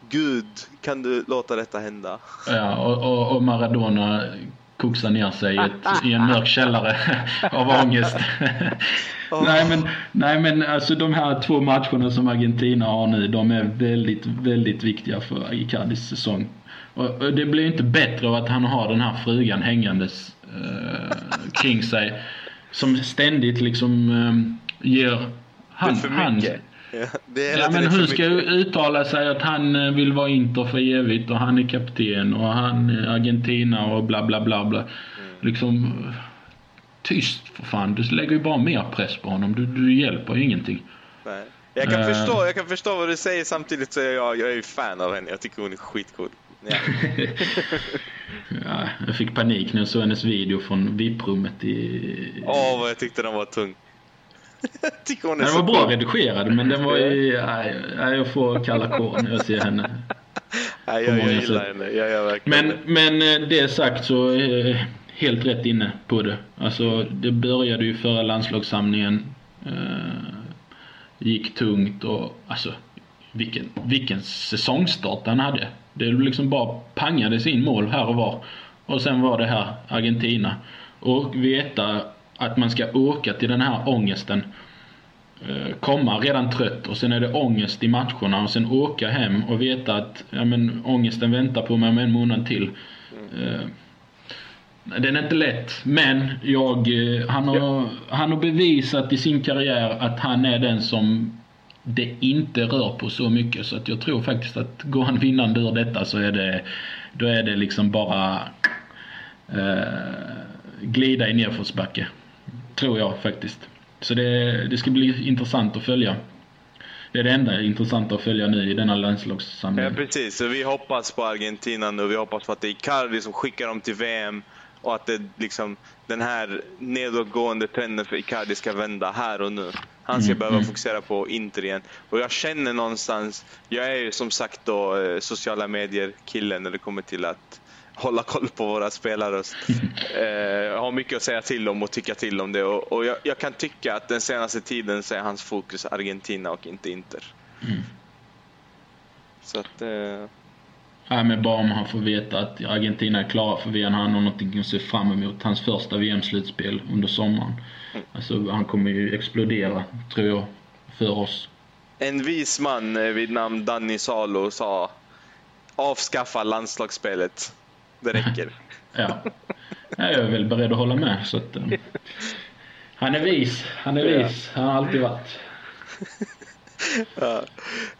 Gud, kan du låta detta hända? Ja, och, och, och Maradona koksar ner sig i, ett, i en mörk källare <laughs> av ångest. <laughs> nej, men, nej men alltså de här två matcherna som Argentina har nu, de är väldigt, väldigt viktiga för Icardis säsong. Och, och det blir inte bättre av att han har den här frugan hängandes eh, kring sig. Som ständigt liksom eh, ger... Han, för han, Ja, men hon ska uttala sig att han eh, vill vara Inter för evigt och han är kapten och han är Argentina och bla bla bla bla. Mm. Liksom tyst för fan. Du lägger ju bara mer press på honom. Du, du hjälper ju ingenting. Nej. Jag kan, uh, förstå, jag kan förstå vad du säger samtidigt så är jag, jag är fan av henne. Jag tycker hon är skitcool. Ja. <laughs> ja, jag fick panik när jag såg hennes video från VIP-rummet i... Åh, oh, vad jag tyckte den var tung. <laughs> tycker hon är den var bra redigerad men den var ju... Nej, jag får kalla kåren när jag ser henne. <laughs> Nej, jag, jag gillar henne. Jag gör men, men eh, det sagt så är helt rätt inne på det. Alltså det började ju förra landslagssamlingen. Eh, gick tungt och alltså vilken, vilken säsongstart han hade. Det liksom bara pangades in mål här och var. Och sen var det här Argentina. Och veta att man ska åka till den här ångesten. Eh, komma redan trött och sen är det ångest i matcherna och sen åka hem och veta att ja, men, ångesten väntar på mig om en månad till. Mm. Den är inte lätt, men jag, eh, han, har, han har bevisat i sin karriär att han är den som det inte rör på så mycket. Så att jag tror faktiskt att går han vinnande ur detta så är det, då är det liksom bara eh, glida i nedförsbacke. Tror jag faktiskt. Så det, det ska bli intressant att följa. Det är det enda intressanta att följa nu i denna landslagssamling. Ja precis, så vi hoppas på Argentina nu. Vi hoppas på att det är Icardi som skickar dem till VM och att det, liksom, den här nedåtgående trenden för Icardi ska vända här och nu. Han ska mm, behöva mm. fokusera på Inter igen. Och jag känner någonstans, jag är ju som sagt då eh, sociala medier-killen när det kommer till att hålla koll på våra spelare. <laughs> eh, har mycket att säga till om och tycka till om det. Och, och jag, jag, kan tycka att den senaste tiden så är hans fokus Argentina och inte Inter. Mm. Så att... Eh... Ja, men bara om han får veta att Argentina är klara för VM, han har någonting att se fram emot. Hans första VM-slutspel under sommaren. Mm. Alltså, han kommer ju explodera, tror jag, för oss. En vis man eh, vid namn Danny Salo sa avskaffa landslagsspelet. Det räcker. <laughs> ja. Jag är väl beredd att hålla med. Så att, um, han är vis. Han är vis. Han har alltid varit. <laughs> ja.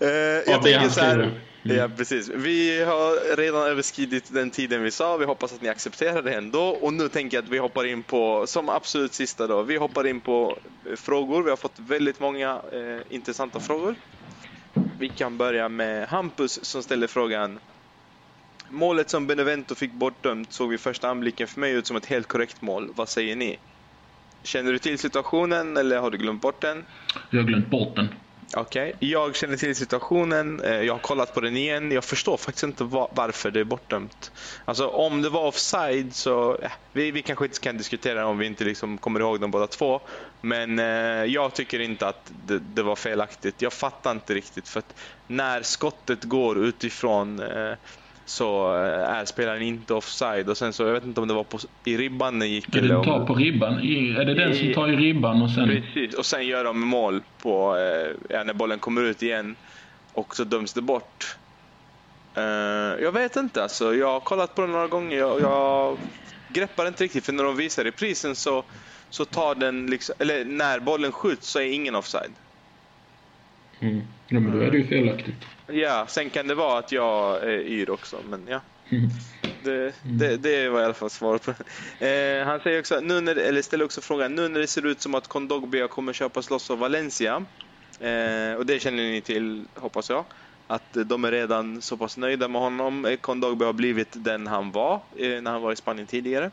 Uh, jag tänker så här. Mm. Ja, precis. Vi har redan överskridit den tiden vi sa. Vi hoppas att ni accepterar det ändå. Och nu tänker jag att vi hoppar in på, som absolut sista då, vi hoppar in på eh, frågor. Vi har fått väldigt många eh, intressanta frågor. Vi kan börja med Hampus som ställer frågan. Målet som Benevento fick bortdömt såg vid första anblicken för mig ut som ett helt korrekt mål. Vad säger ni? Känner du till situationen eller har du glömt bort den? Jag har glömt bort den. Okej, okay. jag känner till situationen. Eh, jag har kollat på den igen. Jag förstår faktiskt inte varför det är bortdömt. Alltså om det var offside så, ja, vi, vi kanske inte kan diskutera om vi inte liksom kommer ihåg dem båda två. Men eh, jag tycker inte att det, det, var felaktigt. Jag fattar inte riktigt för att när skottet går utifrån eh, så eh, är spelaren inte offside. Och sen så, jag vet inte om det var på, i ribban den gick. Eller tar på ribban? är det den i, som tar i ribban och sen... Precis, och sen gör de mål på, eh, när bollen kommer ut igen. Och så döms det bort. Uh, jag vet inte alltså. Jag har kollat på den några gånger. Jag, jag greppar inte riktigt. För när de visar reprisen så, så tar den liksom, eller när bollen skjuts så är ingen offside. Mm. Ja, men då är det ju felaktigt. Ja, sen kan det vara att jag är yr också, men ja. <laughs> Det, det, det var i alla fall svaret på. Eh, han säger också, nu när, eller ställer också frågan, nu när det ser ut som att Kondogbia kommer köpas loss av Valencia, eh, och det känner ni till, hoppas jag, att de är redan så pass nöjda med honom. Kondogbia har blivit den han var eh, när han var i Spanien tidigare.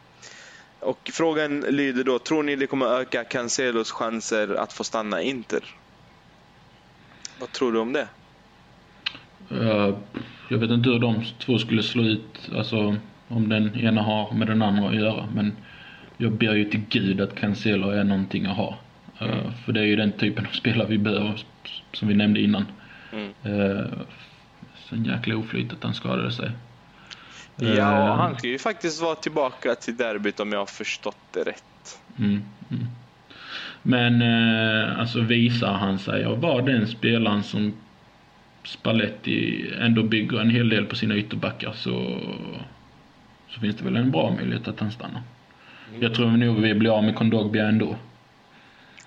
Och frågan lyder då, tror ni det kommer öka Cancelos chanser att få stanna Inter? Vad tror du om det? Jag vet inte hur de två skulle slå ut, alltså om den ena har med den andra att göra. Men jag ber ju till gud att Cancelo är någonting att ha. Uh, för det är ju den typen av spelare vi behöver, som vi nämnde innan. Mm. Uh, sen jäkla oflyt att han skadade sig. Ja, och han ska ju faktiskt vara tillbaka till derbyt om jag har förstått det rätt. Mm, mm. Men eh, alltså visar han sig att vara den spelaren som Spalletti ändå bygger en hel del på sina ytterbackar så, så finns det väl en bra möjlighet att han stannar. Mm. Jag tror nog vi blir av med Kondogbia ändå.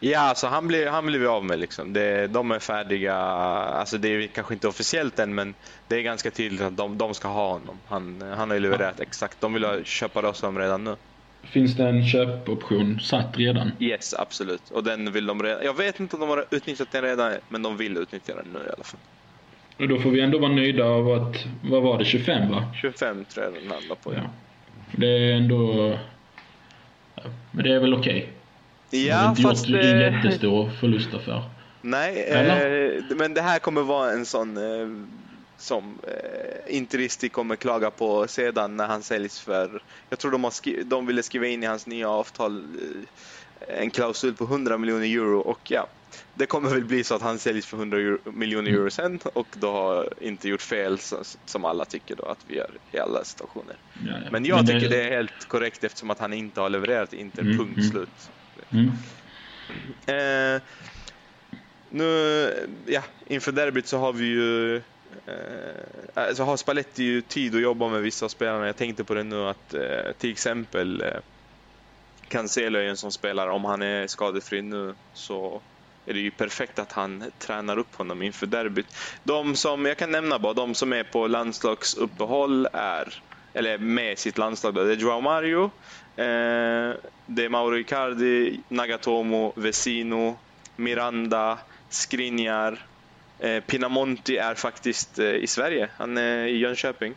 Ja, alltså han blir, han blir vi av med liksom. Det, de är färdiga, alltså det är kanske inte officiellt än men det är ganska tydligt att de, de ska ha honom. Han, han har ju levererat ja. exakt, de vill köpa loss honom redan nu. Finns det en köpoption satt redan? Yes, absolut. Och den vill de redan... Jag vet inte om de har utnyttjat den redan, men de vill utnyttja den nu i alla fall. Och då får vi ändå vara nöjda av att, vad var det, 25 va? 25 tror jag den handlar på, ja. ja. Det är ändå... Men det är väl okej? Okay. Ja, fast... Det är en jättestor förlustaffär. Nej, eh, men det här kommer vara en sån eh, som eh, Interisti kommer klaga på sedan när han säljs för, jag tror de, har skri- de ville skriva in i hans nya avtal eh, en klausul på 100 miljoner euro och ja, det kommer väl bli så att han säljs för 100 euro, miljoner euro sen och då har inte gjort fel som alla tycker då att vi gör i alla situationer. Ja, ja. Men jag Men tycker det... är helt korrekt eftersom att han inte har levererat Inter, mm, punkt mm. slut. Mm. Eh, nu, ja, inför derbyt så har vi ju Eh, alltså har Spalletti ju tid att jobba med vissa spelare. Jag tänkte på det nu att eh, till exempel eh, Cancelo är en sån spelare, om han är skadefri nu så är det ju perfekt att han tränar upp honom inför derbyt. De som, jag kan nämna bara, de som är på landslagsuppehåll är, eller med sitt landslag då, det är Joao Mario, eh, det är Mauro Icardi, Nagatomo, Vesino, Miranda, Skriniar, Eh, Pinamonti är faktiskt eh, i Sverige. Han är i Jönköping.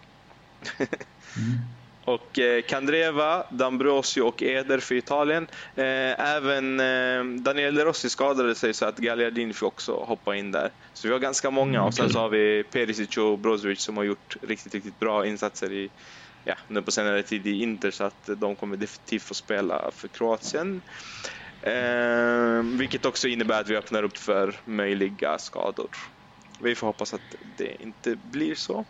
<laughs> mm. Och eh, Candreva, D'Ambrosio och Eder för Italien. Eh, även eh, Daniel Rossi skadade sig så att Gagliardini fick också hoppa in där. Så vi har ganska många och sen så har vi Perisic och Brozovic som har gjort riktigt, riktigt bra insatser i ja, nu på senare tid i Inter så att de kommer definitivt få spela för Kroatien. Eh, vilket också innebär att vi öppnar upp för möjliga skador. Vi får hoppas att det inte blir så.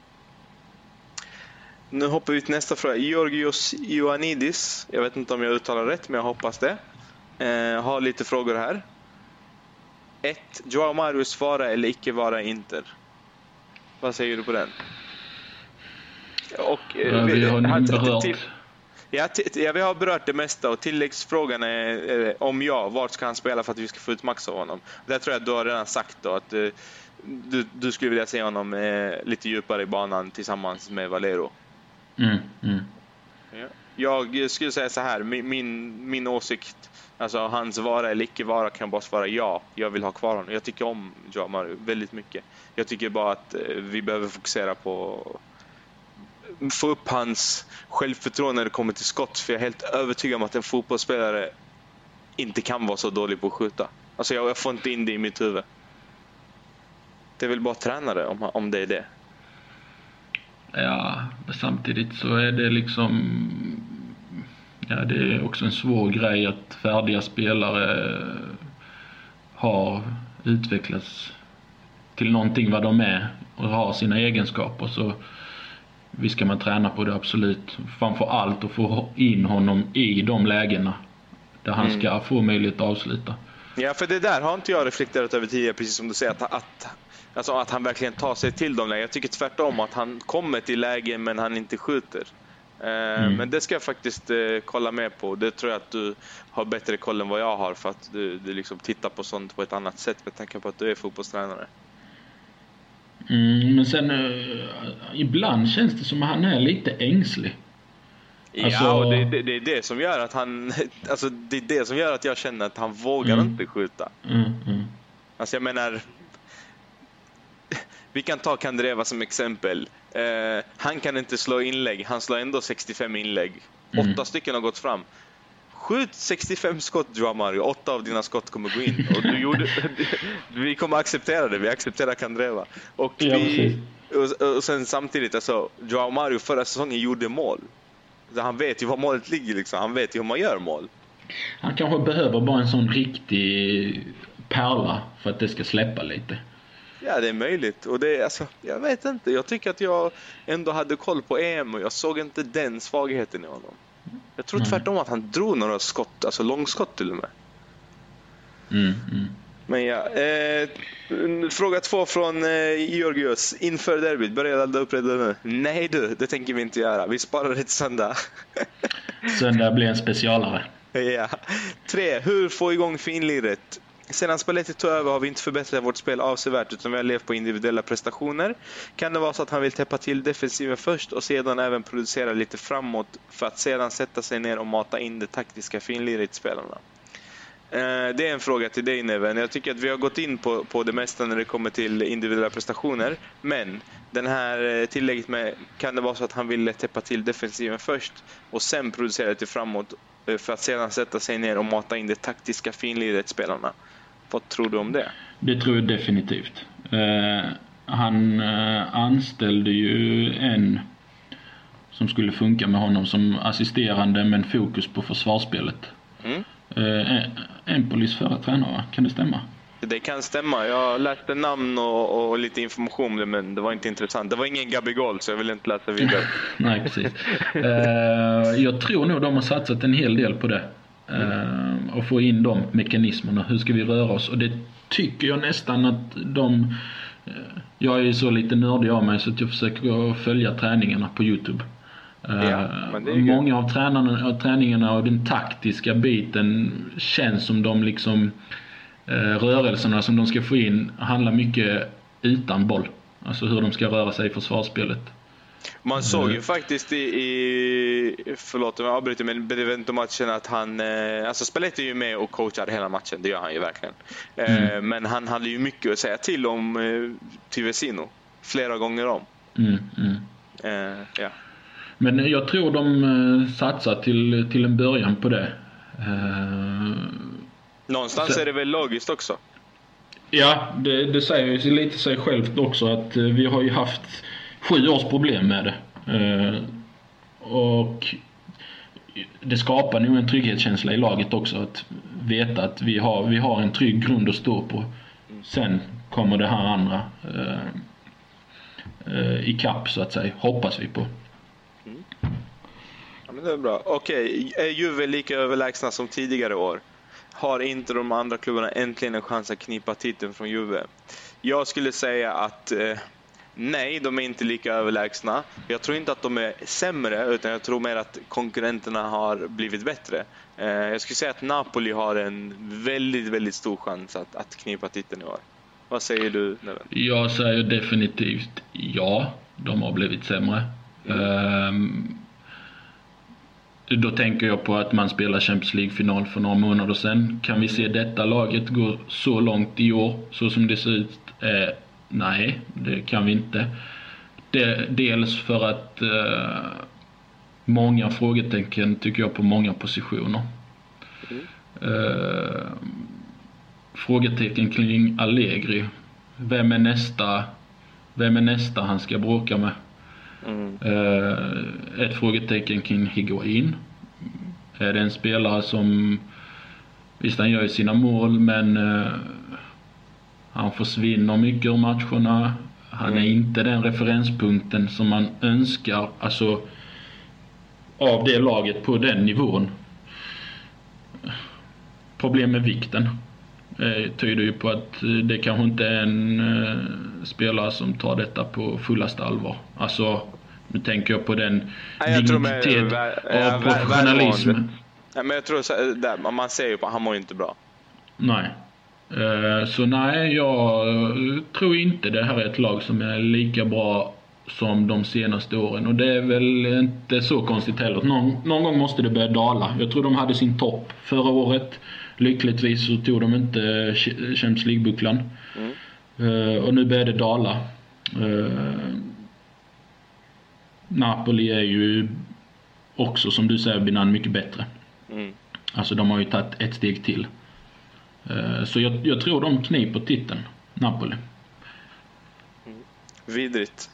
Nu hoppar vi till nästa fråga. Georgios Ioannidis, jag vet inte om jag uttalar rätt, men jag hoppas det. Eh, har lite frågor här. 1. Joao Marius vara eller icke vara Inter? Vad säger du på den? Och, eh, ja, vi har berört. Ja, ja, vi har berört det mesta och tilläggsfrågan är eh, om ja, vart ska han spela för att vi ska få ut max av honom? Där tror jag att du har redan sagt då att eh, du, du, skulle vilja se honom eh, lite djupare i banan tillsammans med Valero. Mm, mm. Jag skulle säga så här, min, min, min åsikt, alltså hans vara eller icke vara kan bara svara ja. Jag vill ha kvar honom. Jag tycker om Joao Mario väldigt mycket. Jag tycker bara att eh, vi behöver fokusera på få upp hans självförtroende när det kommer till skott. För jag är helt övertygad om att en fotbollsspelare inte kan vara så dålig på att skjuta. Alltså jag, jag får inte in det i mitt huvud. Det är väl bara tränare om, om det är det. Ja, samtidigt så är det liksom... Ja, det är också en svår grej att färdiga spelare har utvecklats till någonting vad de är och har sina egenskaper. Så Visst ska man träna på det, absolut. Framför allt att få in honom i de lägena där han mm. ska få möjlighet att avsluta. Ja, för det där har inte jag reflekterat över tidigare, precis som du säger, att, att, alltså att han verkligen tar sig till de lägena. Jag tycker tvärtom, att han kommer till lägen men han inte skjuter. Eh, mm. Men det ska jag faktiskt eh, kolla med på. Det tror jag att du har bättre koll än vad jag har för att du, du liksom tittar på sånt på ett annat sätt med tanke på att du är fotbollstränare. Mm, men sen uh, ibland känns det som att han är lite ängslig. Alltså... Ja, och det, det, det, är det som gör att han... <laughs> Alltså, det är det som gör att jag känner att han vågar mm. inte skjuta. Mm, mm. Alltså jag menar... Vi kan ta Kandreva som exempel. Uh, han kan inte slå inlägg, han slår ändå 65 inlägg. Mm. Åtta stycken har gått fram. Skjut 65 skott Joao Mario, åtta av dina skott kommer gå in. <laughs> Och du gjorde, <laughs> vi kommer acceptera det, vi accepterar Kandreva. Och, vi, och, och sen samtidigt, alltså, Joao Mario förra säsongen gjorde mål. Så han vet ju var målet ligger, liksom. han vet ju hur man gör mål. Han kanske behöver bara en sån riktig pärla för att det ska släppa lite. Ja, det är möjligt. Och det, alltså, jag vet inte. Jag tycker att jag ändå hade koll på EM och jag såg inte den svagheten i honom. Jag tror mm. tvärtom att han drog några skott, alltså långskott till och med. Mm, mm. Men ja, eh, fråga två från eh, Georgios. Inför derbyt, börja ladda upp redan nu. Nej du, det tänker vi inte göra. Vi sparar det till söndag. söndag blir en specialare. <laughs> Ja. Tre, hur få igång finliret? Sedan Spalletti tog över har vi inte förbättrat vårt spel avsevärt utan vi har levt på individuella prestationer. Kan det vara så att han vill täppa till defensiven först och sedan även producera lite framåt för att sedan sätta sig ner och mata in det taktiska finliret spelarna? Eh, det är en fråga till dig Neven. Jag tycker att vi har gått in på, på det mesta när det kommer till individuella prestationer. Men den här eh, tillägget med, kan det vara så att han ville täppa till defensiven först och sen producera lite framåt eh, för att sedan sätta sig ner och mata in det taktiska finliret spelarna? Vad tror du om det? Det tror jag definitivt. Eh, han eh, anställde ju en som skulle funka med honom som assisterande men fokus på försvarsspelet. Mm. Eh, Empolis förra tränare, kan det stämma? Det kan stämma. Jag läste namn och, och, lite information om det, men det var inte intressant. Det var ingen Gabigol, så jag vill inte läsa vidare. <laughs> Nej, precis. uh, jag tror nog de har satsat en hel del på det. Uh, och få in de mekanismerna. Hur ska vi röra oss? Och det tycker jag nästan att de... Uh, jag är ju så lite nördig av mig så att jag försöker följa träningarna på Youtube. Ja, många av tränarna, träningarna och den taktiska biten känns som de liksom Eh, rörelserna som de ska få in handlar mycket utan boll. Alltså hur de ska röra sig i försvarsspelet. Man såg ju mm. faktiskt i, i förlåt om jag avbryter, men Benevento-matchen att han, eh, alltså Spalletti är ju med och coachar hela matchen, det gör han ju verkligen. Eh, mm. Men han hade ju mycket att säga till om till Vesino, flera gånger om. Mm, mm. ja. Men jag tror de satsar till, till en början på det. Någonstans så, är det väl logiskt också? Ja, det, det säger ju lite sig självt också att eh, vi har ju haft sju års problem med det. Eh, och det skapar nog en trygghetskänsla i laget också att veta att vi har, vi har en trygg grund att stå på. Sen kommer det här andra eh, eh, i kapp så att säga, hoppas vi på. Mm. Ja, men det är bra. Okej, är Juve lika överlägsna som tidigare år? har inte de andra klubbarna äntligen en chans att knipa titeln från Juve. Jag skulle säga att eh, Nej, de är inte lika överlägsna. Jag tror inte att de är sämre, utan jag tror mer att konkurrenterna har blivit bättre. Eh, jag skulle säga att Napoli har en väldigt, väldigt stor chans att, att knipa titeln i år. Vad säger du, Neven? Jag säger definitivt ja, de har blivit sämre. Mm. Um, då tänker jag på att man spelar Champions League-final för några månader sedan. Kan vi se detta laget gå så långt i år, så som det ser ut? Eh, nej, det kan vi inte. Dels för att eh, många frågetecken tycker jag på många positioner. Mm. Eh, frågetecken kring Allegri. Vem är nästa, vem är nästa han ska bråka med? Mm. Eh, ett frågetecken kring Higuain. Är det en spelare som, visst han gör ju sina mål men eh, han försvinner mycket ur matcherna. Han är mm. inte den referenspunkten som man önskar, alltså av det laget på den nivån. Problem med vikten eh, tyder ju på att det kanske inte är en eh, spelare som tar detta på fullaste allvar. Alltså, nu tänker jag på den Nej, dignitet av professionalism. Men jag tror där, man ser ju på han mår ju inte bra. Nej. Eh, så nej, jag tror inte det här är ett lag som är lika bra som de senaste åren. Och det är väl inte så konstigt heller. Någon, någon gång måste det börja dala. Jag tror de hade sin topp förra året. Lyckligtvis så tog de inte Champions League-bucklan. Mm. Uh, och nu börjar det dala. Uh, Napoli är ju också, som du säger Binan, mycket bättre. Mm. Alltså de har ju tagit ett steg till. Uh, så jag, jag, tror de kniper titeln, Napoli. Mm. Vidrigt.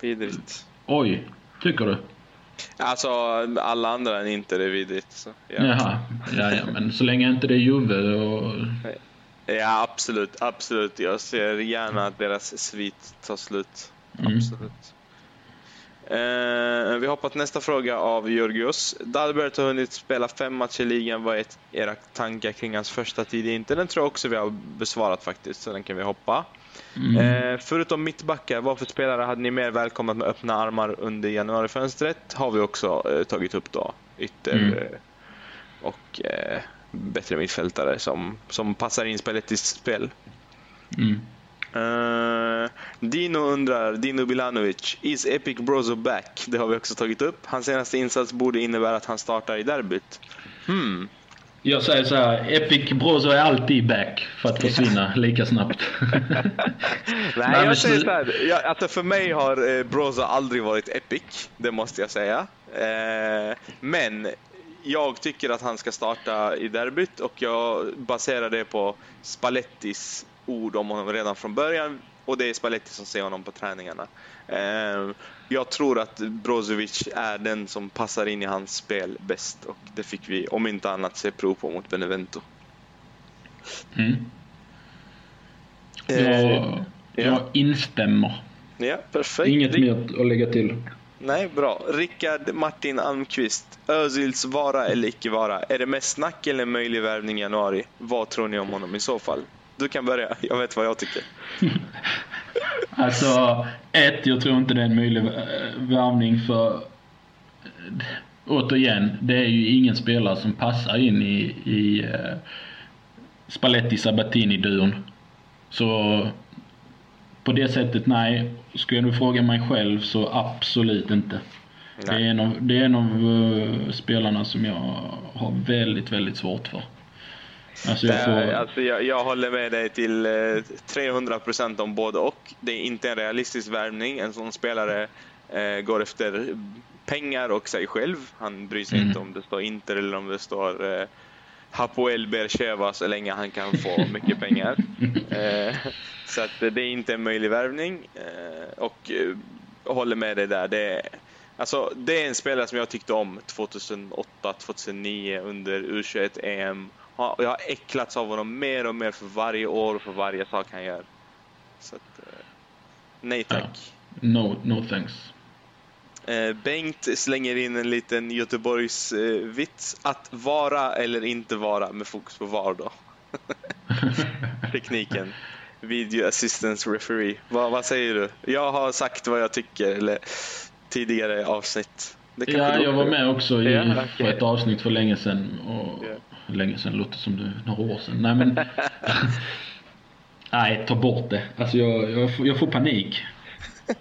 Vidrigt. Oj, tycker du? Alltså, alla andra än inte är vidrigt. Så, ja. Jaha, ja, ja, men så länge inte det är Juve och... Ja, absolut, absolut. Jag ser gärna att deras svit tar slut. Mm. Absolut. Eh, vi hoppar till nästa fråga av Georgios. Dalbert har hunnit spela fem matcher i ligan. Vad är era tankar kring hans första tid i Inter? Den tror jag också vi har besvarat faktiskt, så den kan vi hoppa. Mm. Eh, förutom mittbackar, vad för spelare hade ni mer välkomnat med öppna armar under januarifönstret? Har vi också eh, tagit upp då. Ytter mm. Eh, och eh, bättre mittfältare som, som passar in Spallettis spel. Mm. Uh, Dino undrar, Dino Bilanovic, is Epic Brozo back? Det har vi också tagit upp. Hans senaste insats borde innebära att han startar i derbyt. Hmm. Jag säger så här, Epic Brozo är alltid back för att försvinna <laughs> lika snabbt. <laughs> Nej, jag säger så här, jag, alltså för mig har eh, Brozo aldrig varit epic, det måste jag säga. Eh, men jag tycker att han ska starta i derbyt och jag baserar det på Spallettis ord om honom redan från början och det är Spalletti som ser honom på träningarna. Eh, jag tror att Brozovic är den som passar in i hans spel bäst och det fick vi om inte annat se prov på mot Benevento. Mm. Eh, jag, jag instämmer. Ja, perfekt. Inget mer att lägga till. Nej, bra. Rickard Martin Almqvist. Özils vara eller icke vara. Är det mest snack eller möjlig värvning i januari? Vad tror ni om honom i så fall? Du kan börja. Jag vet vad jag tycker. <laughs> alltså, ett, jag tror inte det är en möjlig värvning för... Återigen, det är ju ingen spelare som passar in i, i uh, Spalletti-Sabatini-duon. Så på det sättet, nej. Skulle du fråga mig själv så absolut inte. Det är en av, det är en av uh, spelarna som jag har väldigt, väldigt svårt för. Alltså jag, får... alltså jag, jag, håller med dig till 300% eh, om både och. Det är inte en realistisk värvning. En sån spelare eh, går efter pengar och sig själv. Han bryr sig mm. inte om det står Inter eller om det står eh, Hapoel Bercheva så länge han kan få <laughs> mycket pengar. Eh, <laughs> så att det är inte en möjlig värvning. Eh, och eh, håller med dig där. Det är, alltså, det är en spelare som jag tyckte om 2008-2009 under U21 EM jag har äcklats av honom mer och mer för varje år och för varje sak han gör. Så att, eh, nej tack. Ja. No, no thanks. Eh, Bengt slänger in en liten Göteborgs eh, vits. Att vara eller inte vara med fokus på var då. <laughs> Tekniken. video assistance referee. Vad, vad säger du? Jag har sagt vad jag tycker eller tidigare avsnitt. Det ja, jag var med också i, ja, okay. för ett avsnitt för länge sedan. Och yeah. Länge sedan låter som det några år sedan. Nej men <laughs> Nej, ta bort det. Alltså jag, jag, får, jag får panik.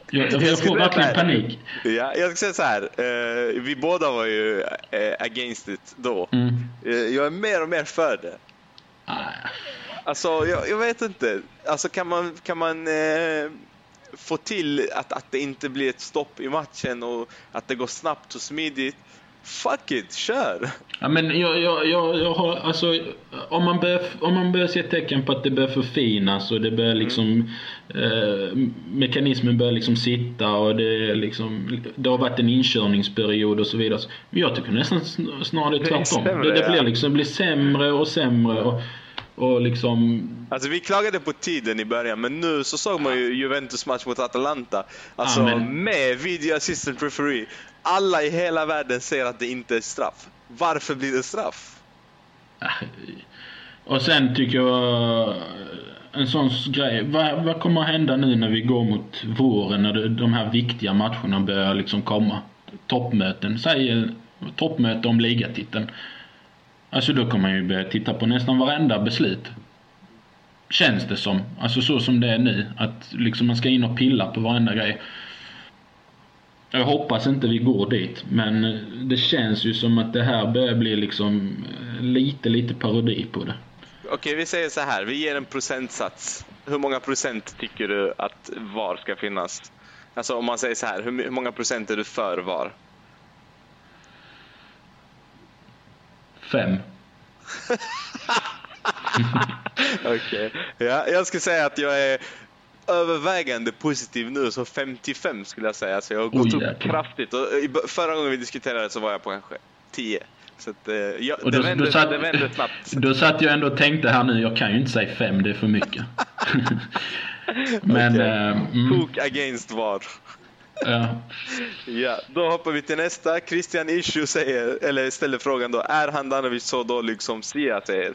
Jag, jag, jag får verkligen panik. Ja, jag ska säga så här. Eh, vi båda var ju eh, against it då. Mm. Eh, jag är mer och mer för det. Ah. Alltså, jag, jag, vet inte. Alltså kan man, kan man eh, få till att, att det inte blir ett stopp i matchen och att det går snabbt och smidigt fuck it, kör! Ja, men jag, jag, jag, jag har, alltså, om man, börjar, om man börjar se tecken på att det börjar förfinas och det börjar mm. liksom mm. eh, Mekanismen börjar liksom sitta och det, liksom, det har varit en inkörningsperiod och så vidare. Men jag tycker nästan snarare tvärtom. Det, det, det blir liksom blir sämre och sämre. Och, och liksom... Alltså vi klagade på tiden i början men nu så såg man ju Juventus match mot Atalanta. Alltså ja, men... med video assistant referee alla i hela världen säger att det inte är straff. Varför blir det straff? <laughs> Och sen tycker jag en sån grej. Vad, vad kommer att hända nu när vi går mot våren när det, de här viktiga matcherna börjar liksom komma? Toppmöten, säg toppmöte om ligatiteln. Alltså då kommer man ju börja titta på nästan varenda beslut. Känns det som. Alltså så som det är nu. Att liksom man ska in och pilla på varenda grej. Jag hoppas inte vi går dit, men det känns ju som att det här börjar bli liksom eh, lite, lite parodi på det. Okej, vi säger så här. Vi ger en procentsats. Hur många procent tycker du att VAR ska finnas? Alltså om man säger så här, hur många procent är du för VAR? Fem. <laughs> Okej. Okay. Ja, jag skulle säga att jag är övervägande positiv nu, så 55 skulle jag säga. Så jag har gått Oj, upp kraftigt. Och förra gången vi diskuterade så var jag på kanske 10. Så att, eh, ja, och då, det, vände, då satt, det vände snabbt. <laughs> Då satt jag ändå och tänkte här nu, jag kan ju inte säga 5, det är för mycket. <laughs> Men... Okay. Äh, mm. Hook against VAR. ja. <laughs> ja, då hoppar vi till nästa. Christian Issue säger, eller ställer frågan då, är Handanovic så dålig som Sia säger?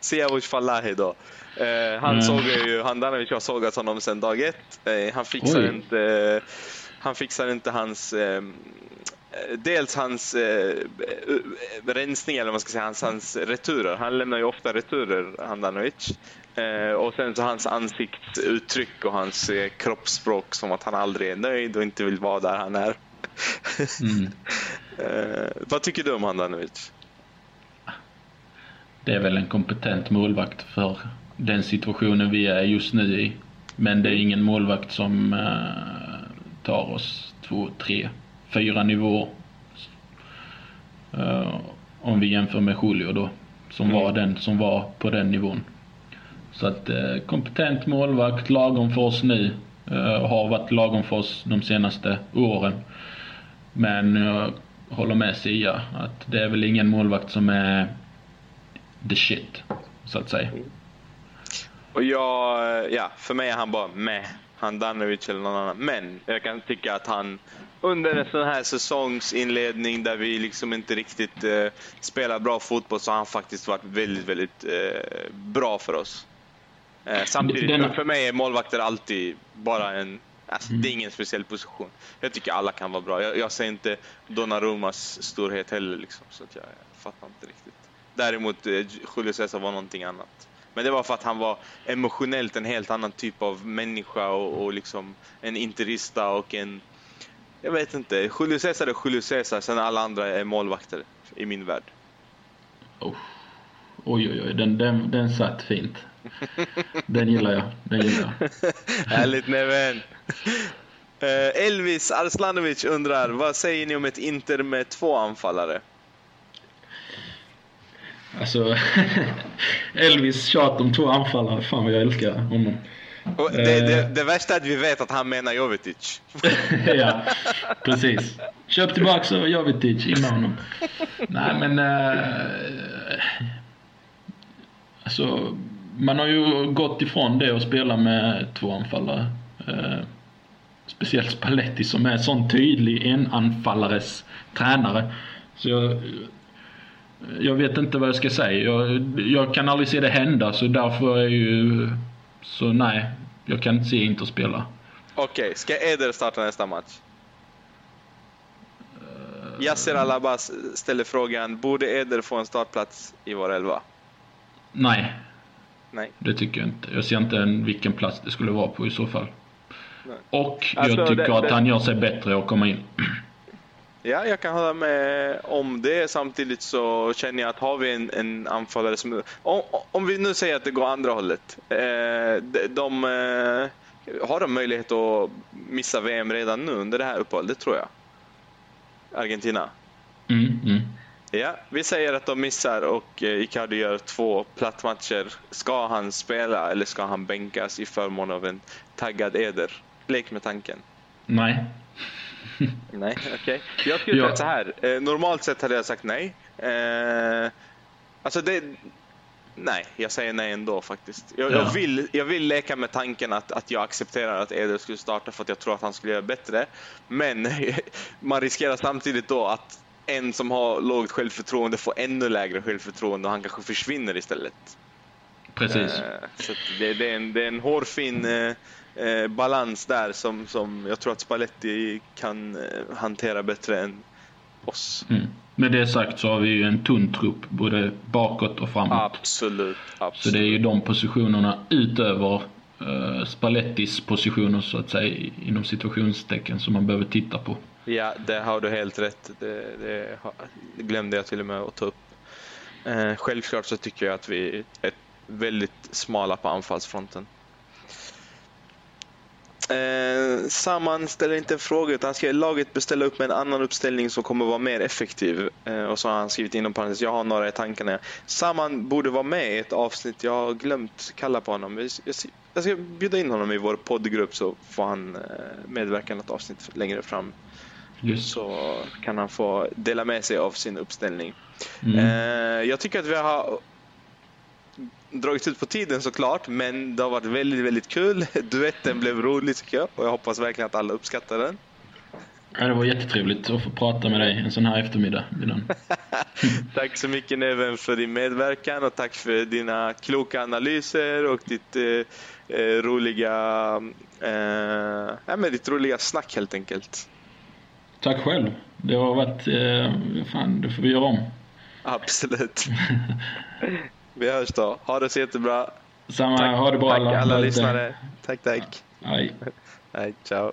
Sia Falahi då. Eh, han mm. såg ju, Handanovic har sågat honom sedan dag ett. Eh, han fixar inte, eh, han fixar inte hans eh, Dels hans eh, rensning, eller vad man ska säga, hans, hans returer. Han lämnar ju ofta returer, Handanovic. Eh, och sen så hans ansiktsuttryck och hans eh, kroppsspråk som att han aldrig är nöjd och inte vill vara där han är. mm. <laughs> eh, vad tycker du om Handanovic? Det är väl en kompetent målvakt för den situationen vi är just nu i. Men det är ingen målvakt som eh, tar oss två, tre, fyra nivåer. Eh, om vi jämför med Julio då, som mm. var den som var på den nivån. Så att eh, kompetent målvakt, lagom för oss nu. Har varit lagom för oss de senaste åren. Men jag håller med Sia att det är väl ingen målvakt som är the shit, så att säga. Och jag, ja, för mig är han bara med. Handanovic eller någon annan. Men jag kan tycka att han under en sån här säsongsinledning där vi liksom inte riktigt eh, spelar bra fotboll så har han faktiskt varit väldigt, väldigt eh, bra för oss. Eh, samtidigt, Denna... för mig är målvakter alltid bara en... Alltså, mm. Det är ingen speciell position. Jag tycker alla kan vara bra. Jag, jag ser inte Donnarummas storhet heller, liksom, så att jag, jag fattar inte riktigt. Däremot eh, Julio Cesar var någonting annat. Men det var för att han var emotionellt en helt annan typ av människa och, och liksom en interista och en... Jag vet inte. Julio Cesar är Julio Cesar, sen alla andra är målvakter i min värld. Oh. Oj, oj, oj. Den, den, den satt fint. Den gillar jag. Den gillar jag. <laughs> Härligt Neven. Uh, Elvis Arslanovic undrar, vad säger ni om ett Inter med två anfallare? Alltså, <laughs> Elvis tjat om två anfallare. Fan vad jag älskar honom. Och det, det, eh. det värsta är att vi vet att han menar Jovetic. <laughs> ja, precis. Köp tillbaka Jovetic, in med honom. Nej men... Äh, alltså, man har ju gått ifrån det och spela med två anfallare. Äh, speciellt Spalletti som är sån tydlig enanfallares tränare. Så jag, jag vet inte vad jag ska säga. Jag, jag, kan aldrig se det hända så därför är ju Så nej, jag kan inte se Inter spela. Okej, ska Eder starta nästa match? Yasser Alabas ställer frågan, borde Eder få en startplats i vår elva? Nej, Nej. det tycker jag inte. Jag ser inte en, vilken plats det skulle vara på i så fall. Nej. Och Alltså, jag tycker det- att det- han gör sig bättre att komma in. Ja, jag kan hålla med om det. Samtidigt så känner jag att har vi en, en anfallare som... Om, om vi nu säger att det går andra hållet. Eh, de, de, eh, har de möjlighet att missa VM redan nu under det här uppehållet? Det tror jag. Argentina. Mm, mm. Ja, vi säger att de missar och eh, Icardi gör två plattmatcher. Ska han spela eller ska han bänkas i förmån av en taggad Eder? Lek med tanken. Nej. <laughs> Nej, okej. Jag skulle säga så här. Eh, normalt sett hade jag sagt nej. Eh, alltså det... Nej, jag säger nej ändå faktiskt. Jag, jag, Ja. vill, jag vill leka med tanken att, att jag accepterar att Eder skulle starta för att jag tror att han skulle göra bättre. Men <laughs> man riskerar samtidigt då att en som har lågt självförtroende får ännu lägre självförtroende och han kanske försvinner istället. Precis. Eh, Så det, det, är en, det är en hårfin eh, eh, balans där som, som jag tror att Spalletti kan eh, hantera bättre än oss. Mm. Med det sagt så har vi ju en tunn trupp både bakåt och framåt. Absolut. Så absolut. det är ju de positionerna utöver uh, Spallettis positioner så att säga inom situationstecken som man behöver titta på. Ja, det har du helt rätt. Det, det glömde jag till och med att ta upp. Eh, självklart så tycker jag att vi är väldigt smala på anfallsfronten. Eh, Saman ställer inte en fråga utan han ska laget beställa upp med en annan uppställning som kommer vara mer effektiv. Eh, och så har han skrivit inom parentes, jag har några i tankarna. Saman borde vara med i ett avsnitt, jag har glömt kalla på honom. Jag jag- jag ska bjuda in honom i vår poddgrupp så får han eh, medverka i något avsnitt längre fram Just. så kan han få dela med sig av sin uppställning. Mm. Eh, jag tycker att vi har dragit ut på tiden såklart, men det har varit väldigt, väldigt kul. Duetten blev rolig tycker jag och jag hoppas verkligen att alla uppskattar den. Ja, det var jättetrevligt att få prata med dig en sån här eftermiddag. <laughs> Tack så mycket Neven för din medverkan och tack för dina kloka analyser och ditt eh, eh, roliga eh, ja, men ditt roliga snack helt enkelt. Tack själv. Det har varit... Eh, fan, det får vi göra om. Absolut. <laughs> Vi hörs då. Ha det så jättebra. Samma, Tack, ha det bra tack alla. alla lyssnare. Tack, tack. Hej. <laughs> Hej, ciao.